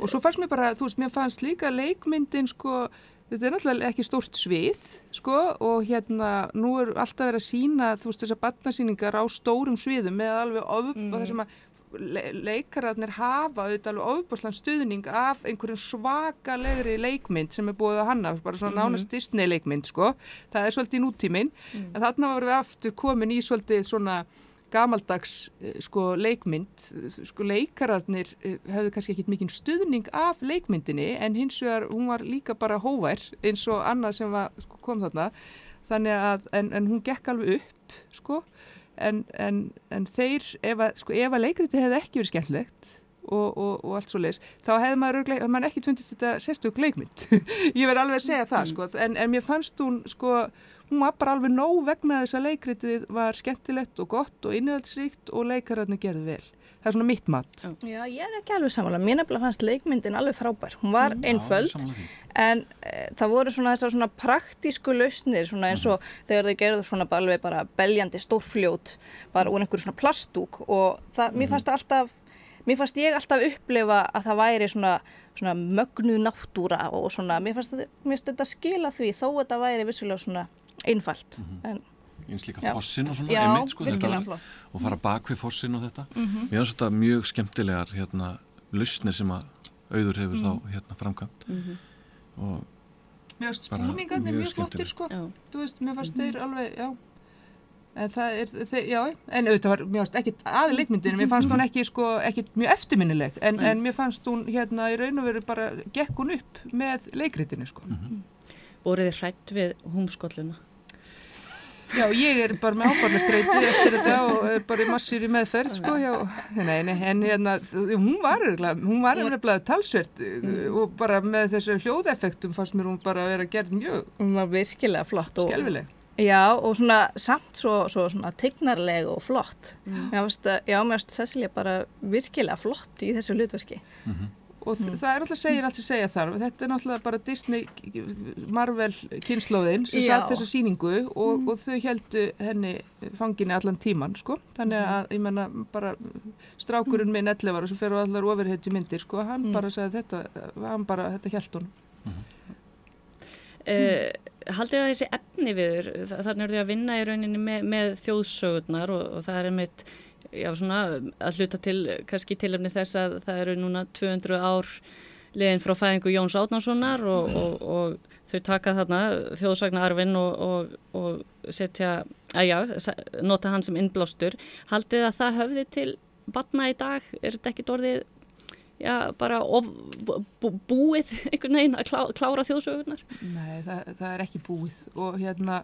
Og svo fannst mér bara, þú veist, mér fannst líka leikmyndin sko, þetta er náttúrulega ekki stórt svið, sko, og hérna, nú er alltaf verið að sína, þú veist, þessar barnasýningar á stórum sviðum með alveg ofn Mhm. og það sem að le leikararnir hafa auðvitað alveg ofbúrslan stuðning af einhverjum svakalegri leikmynd sem er búið að hanna, bara svona mm nánast Disney leikmynd sko, það er svolítið nútíminn mm. en þarna varum við aftur komin í svolítið svona gamaldags eh, sko leikmynd. Sko leikararnir eh, hefðu kannski ekkit mikinn stuðning af leikmyndinni en hins vegar hún var líka bara hóvær eins og annað sem var, sko, kom þarna. Þannig að en, en hún gekk alveg upp sko. En, en, en þeir ef að, sko, ef að leikriti hefði ekki verið skemmtlegt og, og, og allt svo leiðis þá hefði maður, maður ekki tvundist þetta sérstök leikmynd. *laughs* Ég verði alveg að segja það sko. En mér fannst hún sko hún var bara alveg nóg vegna þess að leikritið var skemmtilegt og gott og innhjálpsríkt og leikararnir gerði vel. Það er svona mitt mat. Já, ég er ekki alveg samanlega. Mér nefnilega fannst leikmyndin alveg frábær. Hún var mm. einföld en e, það voru svona þessar svona praktísku lausnir svona eins og mm. þegar þau gerðu svona alveg bara beljandi stórfljót bara úr einhverju svona plastúk og það, mm. mér fannst alltaf, mér fannst ég alltaf upplefa að það væri svona svona mögnuð náttúra og svona, mér fannst þetta skila því þó að þetta væri vissulega svona einfalt mm -hmm. eins líka fossin og svona já, einmitt, sko, þetta, og fara bak við fossin og þetta mm -hmm. mér finnst þetta mjög skemmtilegar hérna, lusnir sem að auður hefur þá mhm. hérna, framkvæmt mhm. og mér finnst spúningarnir mjög, mjög flottir sko. þú veist, mér finnst þeir mhm. alveg já En það er, þeir, já, en auðvitað var, mér fannst ekkit aðið leikmyndinu, mér fannst hún ekki, sko, ekkit mjög eftirminnileg, en, en mér fannst hún, hérna, í raun og veru bara gekk hún upp með leikritinu, sko. Mm -hmm voruð þið hrætt við húmskolluna? Já, ég er bara með áfallastreitu eftir þetta og er bara í massir í meðferð sko, já, nei, nei, en hérna hún var hún var örgulega talsvert mm. og bara með þessu hljóðeffektum fannst mér hún bara að vera gerð mjög hún var virkilega flott og skjálfileg Já, og svona samt svo, svo svona tegnarleg og flott. Mm. já, mér finnst Cecilia bara virkilega flott í þessu hlutverki. Mm -hmm og mm. það er alltaf segir allt sem segja þarf þetta er náttúrulega bara Disney Marvel kynnslóðin sem satt þessa síningu og, mm. og þau heldu henni fanginni allan tíman sko þannig mm. að ég menna bara strákurinn minn 11 ára sem fer á allar ofirheiti myndir sko hann mm. bara sagði þetta hann bara þetta held hún uh, Haldið að þessi efni viður þannig er því að vinna í rauninni með, með þjóðsögurnar og, og það er einmitt já, svona, að hluta til kannski tilöfni þess að það eru núna 200 ár liðin frá fæðingu Jóns Átnánssonar og, og, og þau taka þarna þjóðsagnarfinn og, og setja, að já, nota hann sem innblástur. Haldið að það höfði til batna í dag? Er þetta ekki dorðið, já, bara of, bú, búið einhvern veginn að klá, klára þjóðsögurnar? Nei, það, það er ekki búið og hérna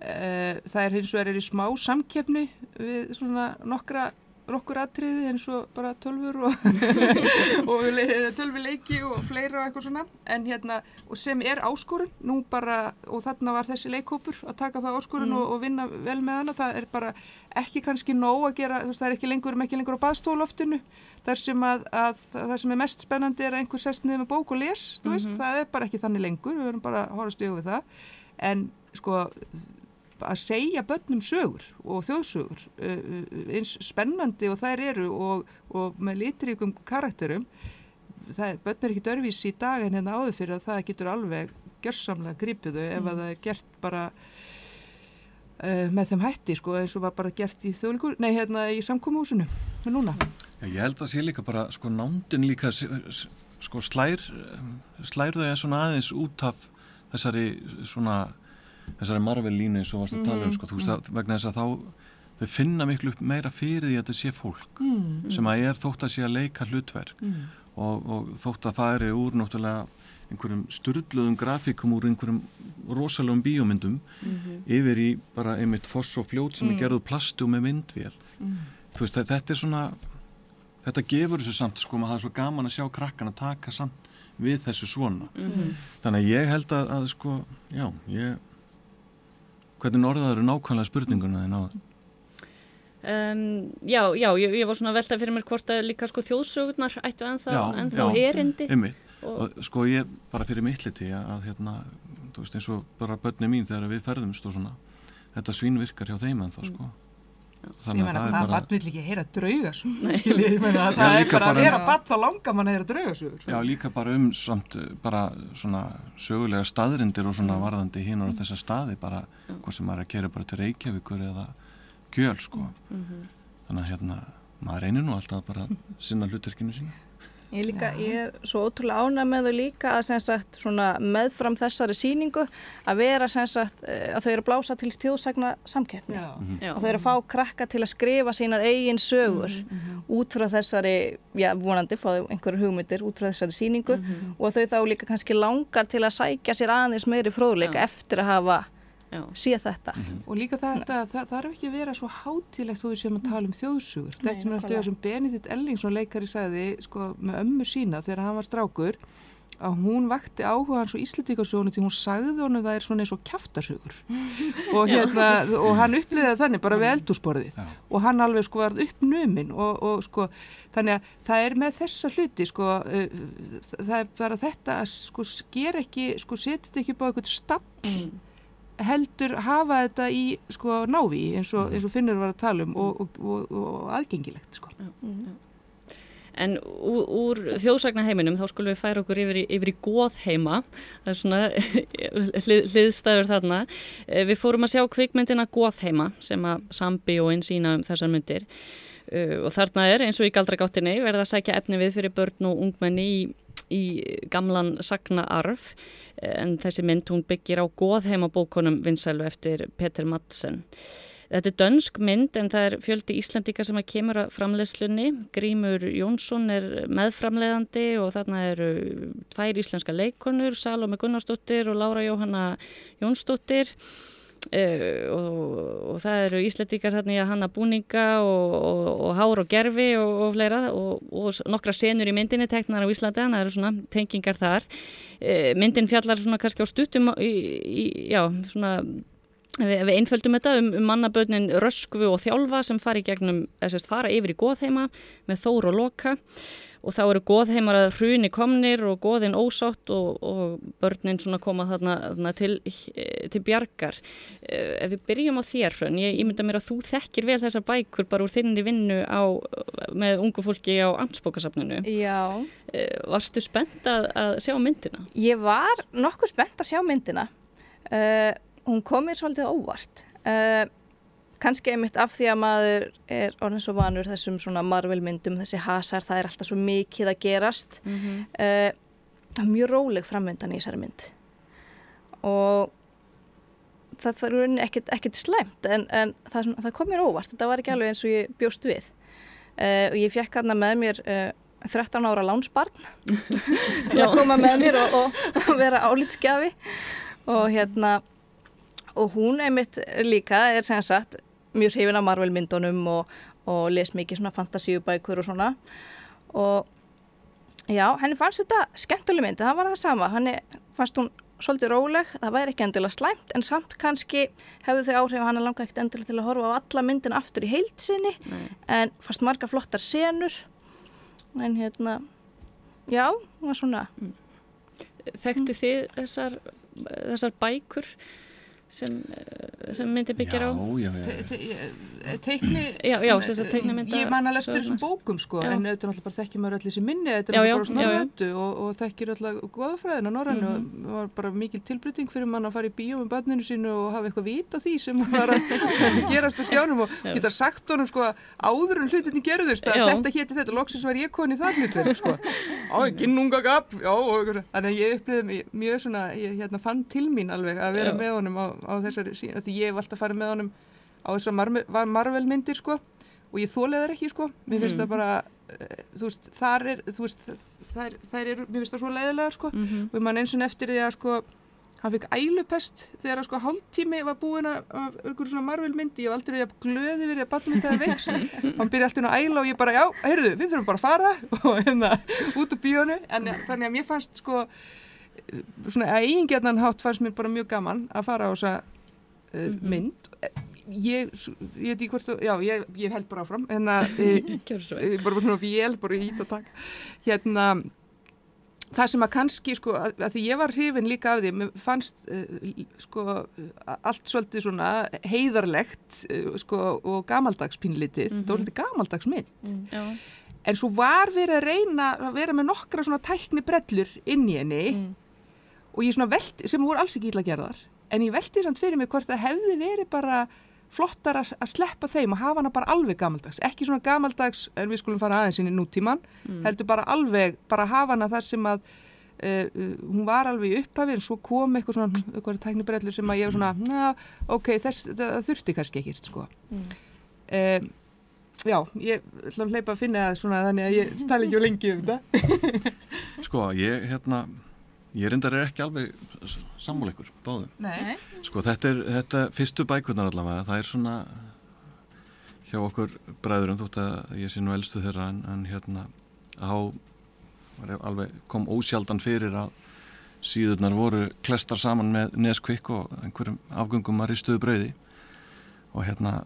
það er hins vegar er í smá samkefni við svona nokkra nokkur atriði eins og bara tölfur og, *laughs* og tölvuleiki og fleira og eitthvað svona. En hérna, og sem er áskorun nú bara, og þarna var þessi leikópur að taka það áskorun mm. og, og vinna vel með hana, það er bara ekki kannski nóg að gera, þú veist, það er ekki lengur ekki lengur á baðstóloftinu, þar sem að, að það sem er mest spennandi er að einhver sest niður með bók og les, þú veist, mm -hmm. það er bara ekki þannig lengur, við verðum bara að horfa stjóðu við það. En sko að segja börnum sögur og þjóðsögur uh, uh, eins spennandi og þær eru og, og með litríkum karakterum það, börn er ekki dörfís í dag en hérna áður fyrir að það getur alveg gjörsamlega grípiðu mm. ef að það er gert bara uh, með þeim hætti sko eins og var bara gert í þjóðleikur, nei hérna í samkómuhúsinu núna. Já, ég held að sé líka bara sko nándin líka sko slær slær það svona aðeins út af þessari svona þessari Marvel línu eins og varst að tala um mm, sko, þú veist að vegna þess að þá þau finna miklu meira fyrir því að þetta sé fólk mm, mm. sem að er þótt að sé að leika hlutverk mm. og, og þótt að færi úr náttúrulega einhverjum styrluðum grafíkum úr einhverjum rosalögum bíómyndum -hmm. yfir í bara einmitt foss og fljót sem er mm. gerðuð plastu með vindvél mm. þú veist þetta er svona þetta gefur þessu samt sko maður það er svo gaman að sjá krakkan að taka samt við þessu svona -hmm. þannig að ég held að, að sko já ég Hvernig orðaður eru nákvæmlega spurninguna þið náða? Um, já, já, ég, ég var svona veltað fyrir mér hvort að líka sko þjóðsögurnar ættu ennþá já, erindi. Og, og sko ég bara fyrir mittliti að hérna, þú veist eins og bara börni mín þegar við ferðumst og svona, þetta svín virkar hjá þeim ennþá sko. Mm. Þannig að það bara... vill ekki heyra draugasögur skiljið, það er bara að heyra badd þá langar mann að heyra draugasögur sko. Já, líka bara um samt bara svona sögulega staðrindir og svona mm. varðandi hinn á þessa staði bara, mm. hvað sem maður er að kera bara til Reykjavíkur eða Kjöl sko mm -hmm. þannig að hérna maður reynir nú alltaf bara sinna hlutverkinu sína Ég, líka, ég er svo ótrúlega ánæg með þau líka að sagt, meðfram þessari síningu að vera sagt, eh, að þau eru blása til þjóðsagna samkeppni Mhm. Já. og þau eru að fá krakka til að skrifa sínar eigin sögur út frá þessari, já vonandi fá þau einhverju hugmyndir út frá þessari síningu og þau þá líka kannski langar til að sækja sér aðeins meiri fróðleika Já. eftir að hafa Já. síða þetta. Og líka þetta, það þarf ekki að vera svo hátilegt þó við séum að tala um þjóðsugur. Þetta er nákvæmlega. sem Benedikt Ellingsson leikari sagði sko, með ömmu sína þegar hann var strákur að hún vakti áhuga hans og íslendikarsjónu því hún sagði honum það er svona eins og kjaftasögur *laughs* og, hérna, og hann upplýði það þannig bara við eldúsborðið Já. og hann alveg sko var uppnuminn og, og sko þannig að það er með þessa hluti sko uh, það er bara þetta að sko sker ekki sko setja þetta ekki upp á eitthvað stall heldur hafa þetta í sko návi eins og, eins og Finnur var að tala um og, og, og, og aðgengilegt sko. En úr, úr þjóðsagnaheiminum þá skulum við færa okkur yfir í, yfir í góðheima, það er svona *laughs* hlið, hliðstæður þarna. Eh, Við fórum að sjá kvikmyndina góðheima sem að Sambi og einn sína um þessar myndir uh, og þarna er eins og í galdragáttinni verða að sækja efni við fyrir börn og ungmenni í, í gamlan sagnaarf en þessi mynd hún byggir á góðheimabókunum vinsælu eftir Peter Madsen. Þetta er dönsk mynd en það er fjöldi Íslandika sem að kemur að framleiðslunni. Grímur Jónsson er meðframleiðandi og þarna eru tvær íslenska leikonur, Salome Gunnarsdóttir og Lára Jóhanna Jónsdóttir. Uh, og, og það eru Íslandikar þarna í að hanna búninga og, og, og hár og gerfi og, fleira og nokkra senur í myndinni teknar á Íslandi, þannig að það eru svona tengingar þar. Uh, myndin fjallar svona kannski á stuttum í, í, já, svona Við, við einföldum þetta um, um mannabötnin Röskvu og Þjálfa sem fari gegnum, þess að fara yfir í góðheima með Þór og Loka og þá eru góðheimar að hruni komnir og góðin ósátt og, og börnin svona koma þarna, þarna til, til bjargar. Ef við byrjum á þér hrun, ég ímynda mér að þú þekkir vel þessa bækur bara úr þinni vinnu á, með ungu fólki á Amtsbókasafninu. Já. Varstu spennt að, að sjá myndina? Ég var nokkuð spennt að sjá myndina. Uh, hún kom mér svolítið óvart uh, kannski einmitt af því að maður er orðin svo vanur þessum svona Marvel myndum, þessi hasar, það er alltaf svo mikið að gerast. Mm -hmm. uh, mjög róleg framöndan í þessari mynd. Og það rauninni ekkert, ekkert slemt en, en það, það kom mér óvart þetta var ekki alveg eins og ég bjóst við. Uh, og ég fekk hana með mér 13 ára lánsbarn *laughs* til að koma með mér og, og, og vera álitskjafi og hérna og hún einmitt líka er sem sagt mjög hrifin af Marvel myndunum og, og les mikið svona fantasíubækur og svona. Og já, henni fannst þetta skemmtileg mynd, það var það sama. Henni fannst hún svolítið róleg, það væri ekki endilega slæmt en samt kannski hefðu þau áhrif að hann langa ekkert endilega til að horfa á alla myndin aftur í heilsinni en fannst marga flottar senur. En hérna já, það var svona. Þekktu þið þessar, þessar bækur sem, sem myndi byggja á? Já, já, já. Teikni, já, já, teikna mynda ég man alveg eftir þessum bókum sko, Já. en auðvitað náttúrulega bara þekkir maður allir sem minni, þetta Já, er já, bara já, já. snorrötu og, og þekkir alltaf goðafræðina norrannu Mhm. og það var bara mikil tilbrytting fyrir mann að fara í bíó með barninu sínu og hafa eitthvað vít á því sem var að *laughs* gerast á skjánum og Já. geta sagt honum sko áður en hlutinni gerðust að Já. þetta héti þetta, loksins var ég koni það hlutverk sko, á, ginnungagap já, og eitthvað, svo. þannig að ég upplýði mig mjög svona, ég að hef alltaf farið með honum á þessar Marvel, Marvel myndir sko og ég þólið þær ekki sko. Mér finnst Mm. það bara uh, þú veist, þar er þú veist, þær, þær eru, mér finnst það svo leiðilega sko. Mm -hmm. og ég man eins og eftir því að sko hann fikk ælupest þegar að sko hálftími var búin að einhverjum svona Marvel myndi ég hef aldrei að glöði verið að batna þetta veikst hann byrja alltaf að æla og ég bara já, heyrðu, við þurfum bara að fara. *laughs* Og hérna út úr bíónu en þannig að mér fannst sko svona að eigingjarnan hátt fannst mér bara mjög gaman að fara á þessa uh, Mhm. mynd. Ég, ég veit ekki hvort þú, já, ég, ég held bara áfram. En að *laughs* Ég bara svona vél, bara ít að taka. Hérna það sem að kannski sko, að, að því ég var hrifin líka af því, mér fannst uh, sko, allt svolítið svona heiðarlegt uh, sko, og gamaldags pínlítið, Mhm. það var svolítið gamaldags mynd. Já, en svo var verið að reyna að vera með nokkra svona tækni brellur inn í henni Mm. og ég svona velti, sem voru alls ekki illa gerðar en ég velti samt fyrir mig hvort það hefði verið bara flottar að, að sleppa þeim og hafa hana bara alveg gamaldags, ekki svona gamaldags en við skulum fara aðeins inn í nútíman mm. heldur bara alveg, bara hafa hana þar sem að Uh, uh, hún var alveg í upphafi en svo kom eitthvað svona eitthvað tæknibrellur sem að ég var svona na, ok, þess, það, það þurfti kannski ekki sko. mm. um, já, ég ætla að hleypa að finna það svona þannig að ég stæl ekki á lengi um þetta *laughs* sko, ég hérna ég reyndar er ekki alveg sammáleikur, báðum Nei. sko, þetta er, þetta fyrstu bækurnar allavega, það er svona hjá okkur bræðurum þótt að ég sé nú elstu þeirra en, en hérna á alveg kom ósjaldan fyrir að síðurnar voru klestar saman með neskvikk og einhverjum afgöngum að ristuðu brauði og hérna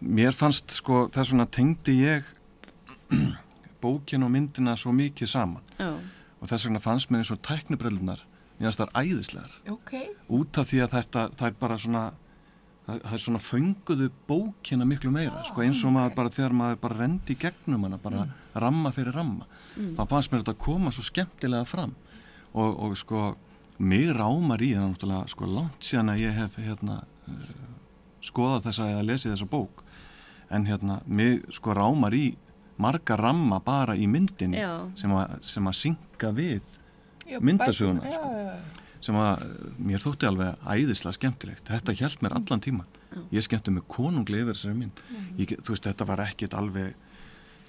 mér fannst sko þess vegna tengdi ég *clears throat* bókin og myndina svo mikið saman Já. Og þess vegna fannst mér eins og tæknibrellunar mér fannst það æðislegar okay. út af því að þetta, það er bara svona það, er svona fönguðu bókina miklu meira, sko eins og maður bara þegar maður bara rendi gegnum hana, bara mm. ramma fyrir ramma, mm. þá fannst mér þetta að koma svo skemmtilega fram og, og sko, mér rámar í það náttúrulega, sko, langt síðan að ég hef hérna uh, skoðað þessa eða lesið þessa bók en hérna, mér sko rámar í marga ramma bara í myndin sem að, sem að synga við myndasöguna sko sem að mér þótti alveg æðislega skemmtilegt. Þetta hjælt mér allan tíman. Ég skemmti mig konungli yfir þessari mynd. Ég, þú veist, þetta var ekkit alveg,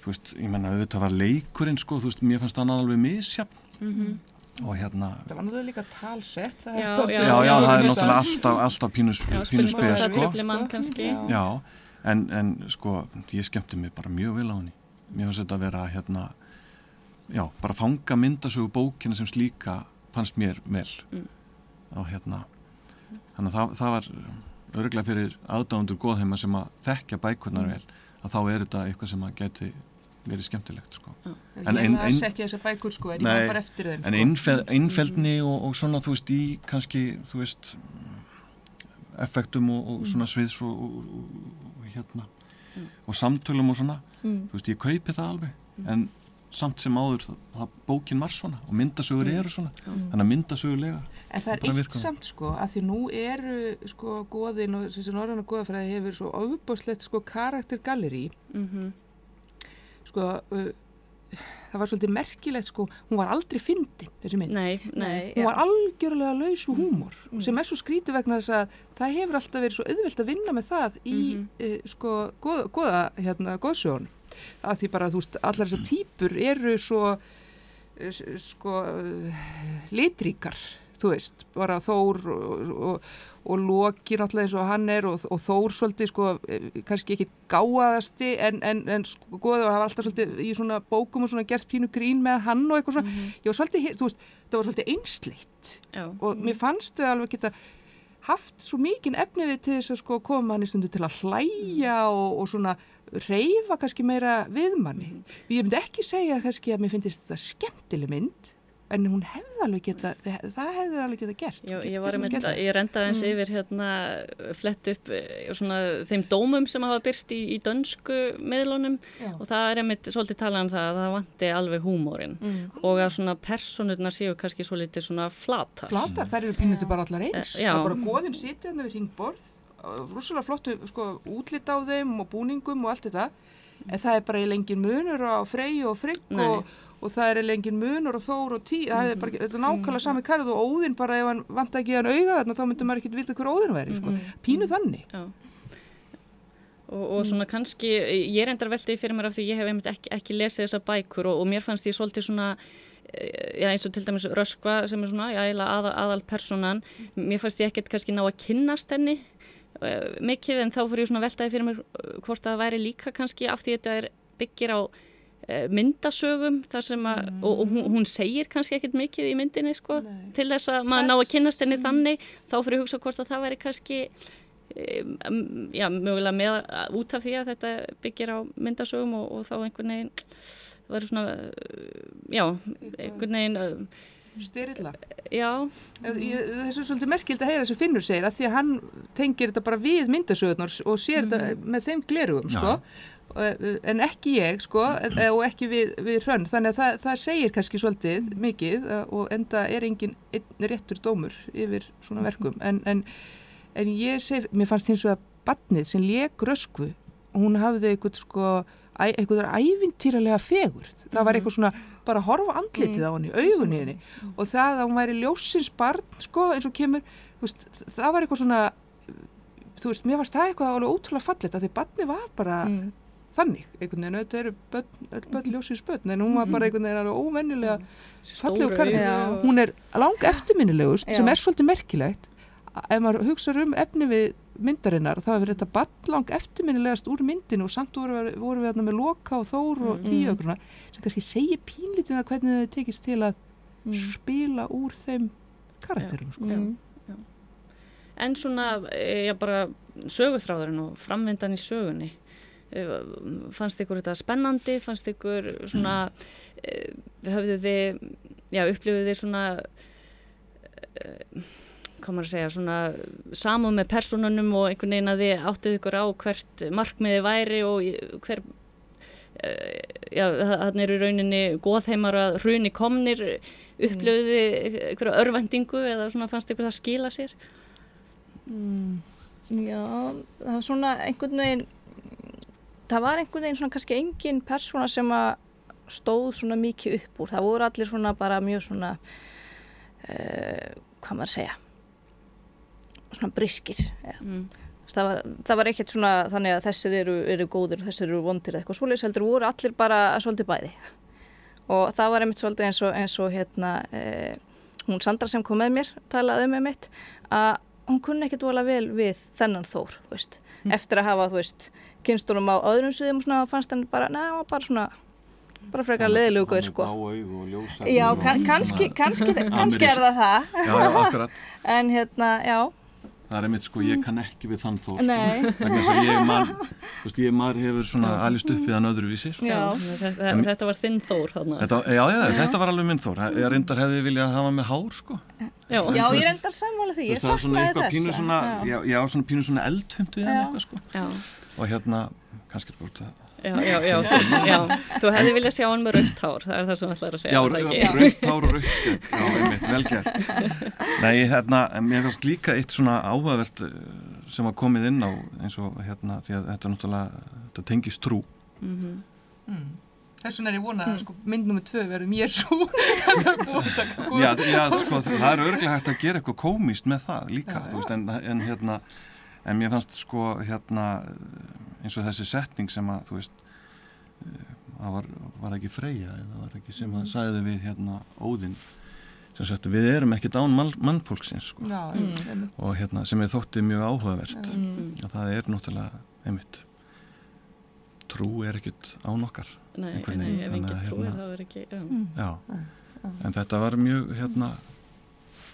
þú veist, ég menna, þetta var leikurinn, sko, þú veist, mér fannst hann alveg misjafn. Mm -hmm. Og hérna... Það var náttúrulega líka talsett. Já, já, já, já, það er náttúrulega alltaf, alltaf pínuspeð, sko. Já, já, en, en, sko, ég skemmti mig bara mjög vil á henni. Mér fannst þetta að vera, hérna, já, bara fanga myndasögu bókina sem slíka fannst mér vel mm. og hérna þannig að það, það var öruglega fyrir aðdándur góðheima sem að þekkja bækurnar mm. vel að þá er þetta eitthvað sem að geti verið skemmtilegt sko. en, en, en, en ekki þessar bækur sko en, nei, þeim, en sko. einfeldni og, og svona þú veist í kannski þú veist effektum og, og svona sviðs og, og hérna mm. og samtölum og svona mm. þú veist ég kaupi það alveg mm. en samt sem áður það bókin var svona og myndasögur mm. eru svona mm. þannig að myndasögulega En það er eitt samt sko að því nú eru sko goðin og þessi norðan og goðafræði hefur svo ofbáslegt sko karaktergalleri mm -hmm. sko uh, það var svolítið merkilegt sko hún var aldrei fyndin þessi mynd nei, nei, hún ja. var algjörlega laus og húmor mm. sem er svo skrítið vegna þess að það hefur alltaf verið svo auðvelt að vinna með það í -hmm. uh, sko goða, goða hérna goðsögun að því bara, þú veist, allar þessar týpur eru svo eh, sko litríkar, þú veist bara Þór og, og, og Loki náttúrulega eins og hann er og, og Þór svolítið sko eh, kannski ekki gáaðasti en, en, en sko goðið var alltaf svolítið í svona bókum og svona gert pínu grín með hann og eitthvað svona, mm -hmm. ég var svolítið, þú veist það var svolítið einsleitt og mér fannst þau alveg geta haft svo mikinn efniði til þess að sko koma hann í stundu til að hlæja og, og svona reyfa kannski meira viðmanni. Mm -hmm. Ég myndi ekki segja kannski að mér finnst þetta skemmtileg mynd en hún hefði alveg geta, það hefði alveg geta gert. Já, ég var mynd, ég rendaði eins mm. yfir hérna flett upp eh, svona, þeim dómum sem hafa byrst í, í dönsku miðlunum Já. og það er einmitt svolítið talað um það að það vandi alveg húmórin mm. og að svona personurnar séu kannski svolítið svona flatar. Flatar, þær eru pínuti bara allar eins. Já. Það er bara goðin sítið við hringborð rússalega flottu sko, útlitt á þeim og búningum og allt þetta en það er bara í lengin munur á frey og frigg og, og það er lengin munur og þór og tí það er bara, þetta er nákvæmlega mm. sami karð og óðinn bara ef hann vant að auða þarna þá myndur maður ekki vita hver óðinn væri sko. pínu þannig Já. Og, og svona kannski, ég reyndar veltið fyrir mér af því ég hef ekki, ekki lesið þessa bækur og, og mér fannst ég svolítið svona eh, já eins og til dæmis Röskva sem er svona, aðal, aðal personan, mér fannst ég ekkert kannski ná að kynnast henni uh, mikið en þá fyrir ég svona veltaði fyrir mér uh, hvort það væri líka kannski af því þetta er byggir á myndasögum þar sem að mm. og, og hún, hún segir kannski ekkert mikið í myndinni sko Nei. til þess að maður ná að kynast henni þannig þá fyrir ég hugsa hvort að það væri kannski um, já mögulega með út af því að þetta byggir á myndasögum og, og þá einhvern veginn það verður svona já einhvern veginn styrilla Já Þessu er svolítið merkild að heyra þessu Finnur segir að því að hann tengir þetta bara við myndasögurnar og sér mm. þetta með þeim glerugum sko en ekki ég sko og ekki við, við hrönn. Þannig að það, það segir kannski svolítið mikið og enda er engin réttur dómur yfir svona verkum. En, en, en ég seg, mér fannst eins og að badnið sem leik röskvu hún hafði eitthvað sko eitthvað ævintýralega fegurð. Það var eitthvað svona bara horfa andlitið á henni, augunni henni. Og það að hún væri ljósins barn sko eins og kemur veist, það var eitthvað svona þú veist, mér varst það eitthvað alveg ótrúlega fallet að því barni var bara Mm. Þannig, einhvern veginn, auðvitað eru börn, öll börn ljósins börn, en hún var bara einhvern veginn alveg óvennilega fallegu Stóru karl. Já. hún er lang eftirminnilegust Já. sem er svolítið merkilegt ef maður hugsa um efni við myndarinnar þá hefur þetta barn lang eftirminnilegast úr myndinu og samt voru, við- voru við þarna með Loka og Þór og. Tíu og svona sem kannski segir pínlítið að hvernig þau tekist til að Mm. spila úr þeim karakterum sko. Mm. En svona, eh, já bara söguþráðurinn og framvindan í sögunni fannst ykkur þetta spennandi, fannst ykkur svona eh, höfðu þið já, upplifðu þið svona eh, hvað maður að segja svona samúð með personunum og einhvern veginn að þið áttuð ykkur á hvert markmiði væri og hver eh, já, þannig eru rauninni góðheimar að hruni komnir þið einhverja örvendingu eða svona fannst ykkur það skila sér mm. Já, það var svona einhvern veginn það var einhvern veginn svona kannski engin persóna sem að stóð svona mikið upp úr það voru allir svona bara mjög svona uh, hvað maður að segja svona briskir ja. mm. það, var, það var ekkert svona þannig að þessir eru, eru góðir og þessir eru vondir eitthvað svoleiðis heldur voru allir bara svolítið bæði og það var einmitt svolítið eins og, eins og hérna uh, hún Sandra sem kom með mér talaði um einmitt að hún kunni ekkert vola vel við þennan Þór, þú veist, *laughs* eftir að hafa, þú veist, kynstunum á öðrum sviðum og svona fannst henni bara, neða, hann var bara svona, bara frekar leðilegu guð, sko. Já, kannski, kannski, kannski er það það, Já, já, akkurat. *laughs* En hérna, já, Það er einmitt sko, ég kann ekki við þann þó Nei. sko. ég *laughs* veist, ég maður hefur svona alist upp við hann öðruvísi sko. já, þetta, þetta var þinn þór þarna. Þetta, já, já, þetta var alveg minn þór Ég reyndar hefði viljað hafa með hár sko. já, já, ég reyndar sammála því, ég saknaði þess. svona, já, já, svona pínu svona eldhumt við hann Já. eitthvað sko. já, og hérna, kannski er bara út að já, já, já, þú, já, þú hefði viljað sjá hann með rautt hár, það er það sem það ætlar að segja. Já, er rautt hár og rautt skegg. Já, einmitt, vel gert. Nei, hérna, en mér finnst líka eitt svona áhugavert eh, sem var komið inn á eins og hérna, því að þetta er náttúrulega þetta tengist trú. Mhm. Mm. Þess vegna er ég vona að sko, mynd nummið tvö verðum ég svo Já, já sko, það er örglega hægt að gera eitthvað komist með það líka, Já, þú veist, en, en hérna en mér fannst sko hérna eins og þessi setning sem að þú veist eh, það var, var ekki Freyja eða var ekki sem að sagði við hérna Óðinn sem sagt við erum ekki dán mann, mannfólksins sko Já, Mm. og hérna sem ég þótti mjög áhugavert Mm. að það er náttúrulega einmitt trú er ekkit án okkar Nei, nei, ef þannig enginn að trúir hérna- þá er ekki, já. Mm. já, en þetta var mjög hérna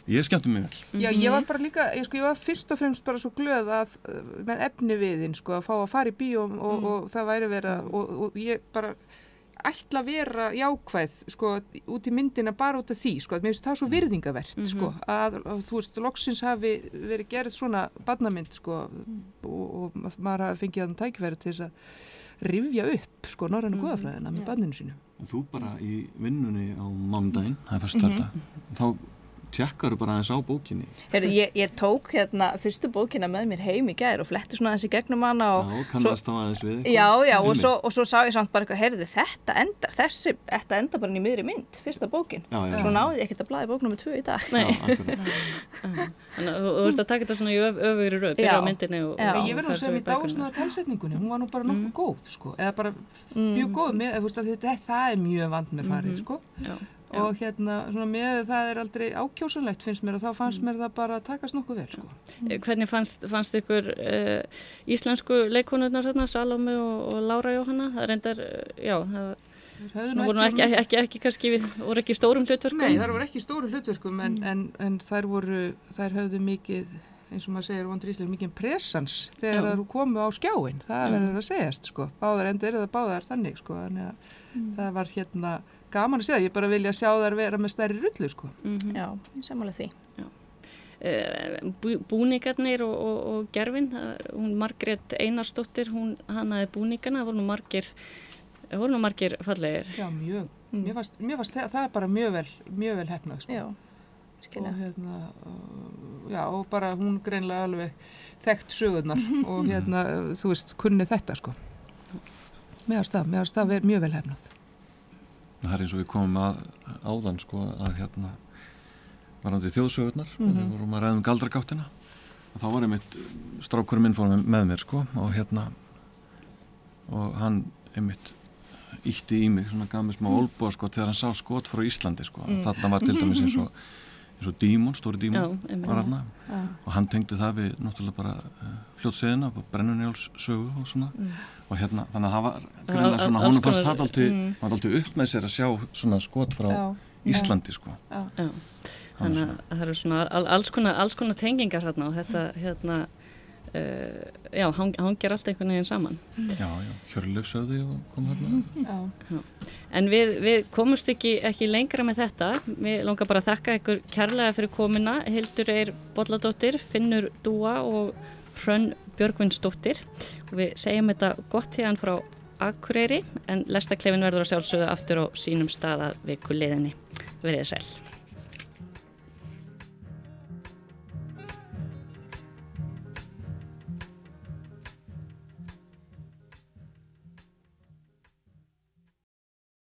ég skemmti mig vel Já, ég var bara líka, ég, sko, ég var fyrst og fremst bara svo glöð að uh, með efni viðinn, sko, að fá að fara í bíó og, og, og það væri vera og, og ég bara ætla að vera jákvæð, sko, út í myndina bara út af því, sko, að mér finnst það svo virðingavert, Mhm. sko, að, að þú veist, loksins hafi verið gerð svona barnamynd, sko, og, og maður hafi fengið þann tækifæri til þess að rifja upp, sko, norrænu Mhm. goðafræðina með Já. barninu sínu. En þú bara í vinnunni á mándaginn, það er fyrst þetta, þá tjekkar bara aðeins á bókinni. Heyrðu, ég, ég tók hérna fyrstu bókina með mér heim í gær og fletti svona þessi gegnum hana og Já, kannast þá aðeins við. Já, já, og svo, og svo sá ég samt bara eitthvað, heyrðu, þetta endar, þessi, þetta endar bara í miðri mynd, fyrsta bókin. Já, já. Svo náði ég ekkert að blaði bóknum með tvö í dag. Nei, *laughs* þannig að þú veist að taka þetta svona í öf, öfugri röð, byrja á myndinni og, Já. og Ég verður fara að segja í mér að talsetningunni, hún var nú bara nokkuð Mm. góð, sko, eða bara Mm. mjög góð, þú það Já, og hérna, svona með það er aldrei ákjósanlegt finnst mér og þá fannst mér það bara að takast nokkuð vel, sko. Eh, Hvernig fannst, fannst ykkur uh, íslensku leikonurnar þarna, Salome og, og Lára Jóhanna? Það reyndar, uh, já, það voru ekki, ekki, ekki, ekki kannski, voru ekki stórum hlutverkum. Nei, þær voru ekki í stóru hlutverkum Mm. en, en, en þær voru, þær höfðu mikið, eins og maður segir vondur íslensk, mikið presans þegar þær komu á skjáin, það verður að segjast, sko. Báðar enda eru það báðar þannig, sko, þannig að Mm. það var hérna gaman að segja, ég bara vilja sjá þær vera með stærri rullu, sko. Mhm. Já, ég samanlega því. Eh, bú- búningarnir og, og, og gerfin, það er- hún Margrét Einarsdóttir, hún hannaði búningana, það voru nú margir, það voru nú margir fallegir. Já, mjög. Mm. Mér fannst, mér fannst það, það er bara mjög vel, mjög vel hefnað, sko. Já, skilja. og hérna uh, já og bara hún greinlega alveg þekkt sögurnar *laughs* og hérna þú veist kunni þetta sko meðan stað, meðan stað er mjög vel hefnað Það er eins og við komum að áðan sko að hérna varandi þjóðsögurnar mm Mhm. -hmm. þegar vorum að ræða um galdragáttina og þá var einmitt strákurinn minn fór með mér sko og hérna og hann einmitt ítti í mig svona gaf mér smá olbúa sko þegar hann sá skot frá Íslandi sko mm. þarna var til dæmis eins og eins og dímon, stóri dímon Já, var Já. og hann tengdi það við náttúrulega bara uh, fljótseðina, brennunjáls sögu og svona. Og hérna þannig að það var greinlega svona, honum fannst það aldrei mm. var aldrei upp með sér að sjá svona skot frá Já. Íslandi sko. Já, Hann þannig að það eru svona al, alls, konar, alls konar tengingar hérna og þetta hérna uh, já, hang, hangir allt einhvern veginn saman. Já, já, Hjörleif sögði og kom hérna Já. en við, við komumst ekki, ekki lengra með þetta. Við langar bara að þakka ykkur kærlega fyrir komuna. Hildur Eir Bolladóttir Finnur Dúa og Hrönn Björgvinsdóttir. Og við segjum þetta gott hérna frá Akureyri en lestaklefin verður að sjálfsögðu aftur á sínum staða viku liðinni. Verðið sæl.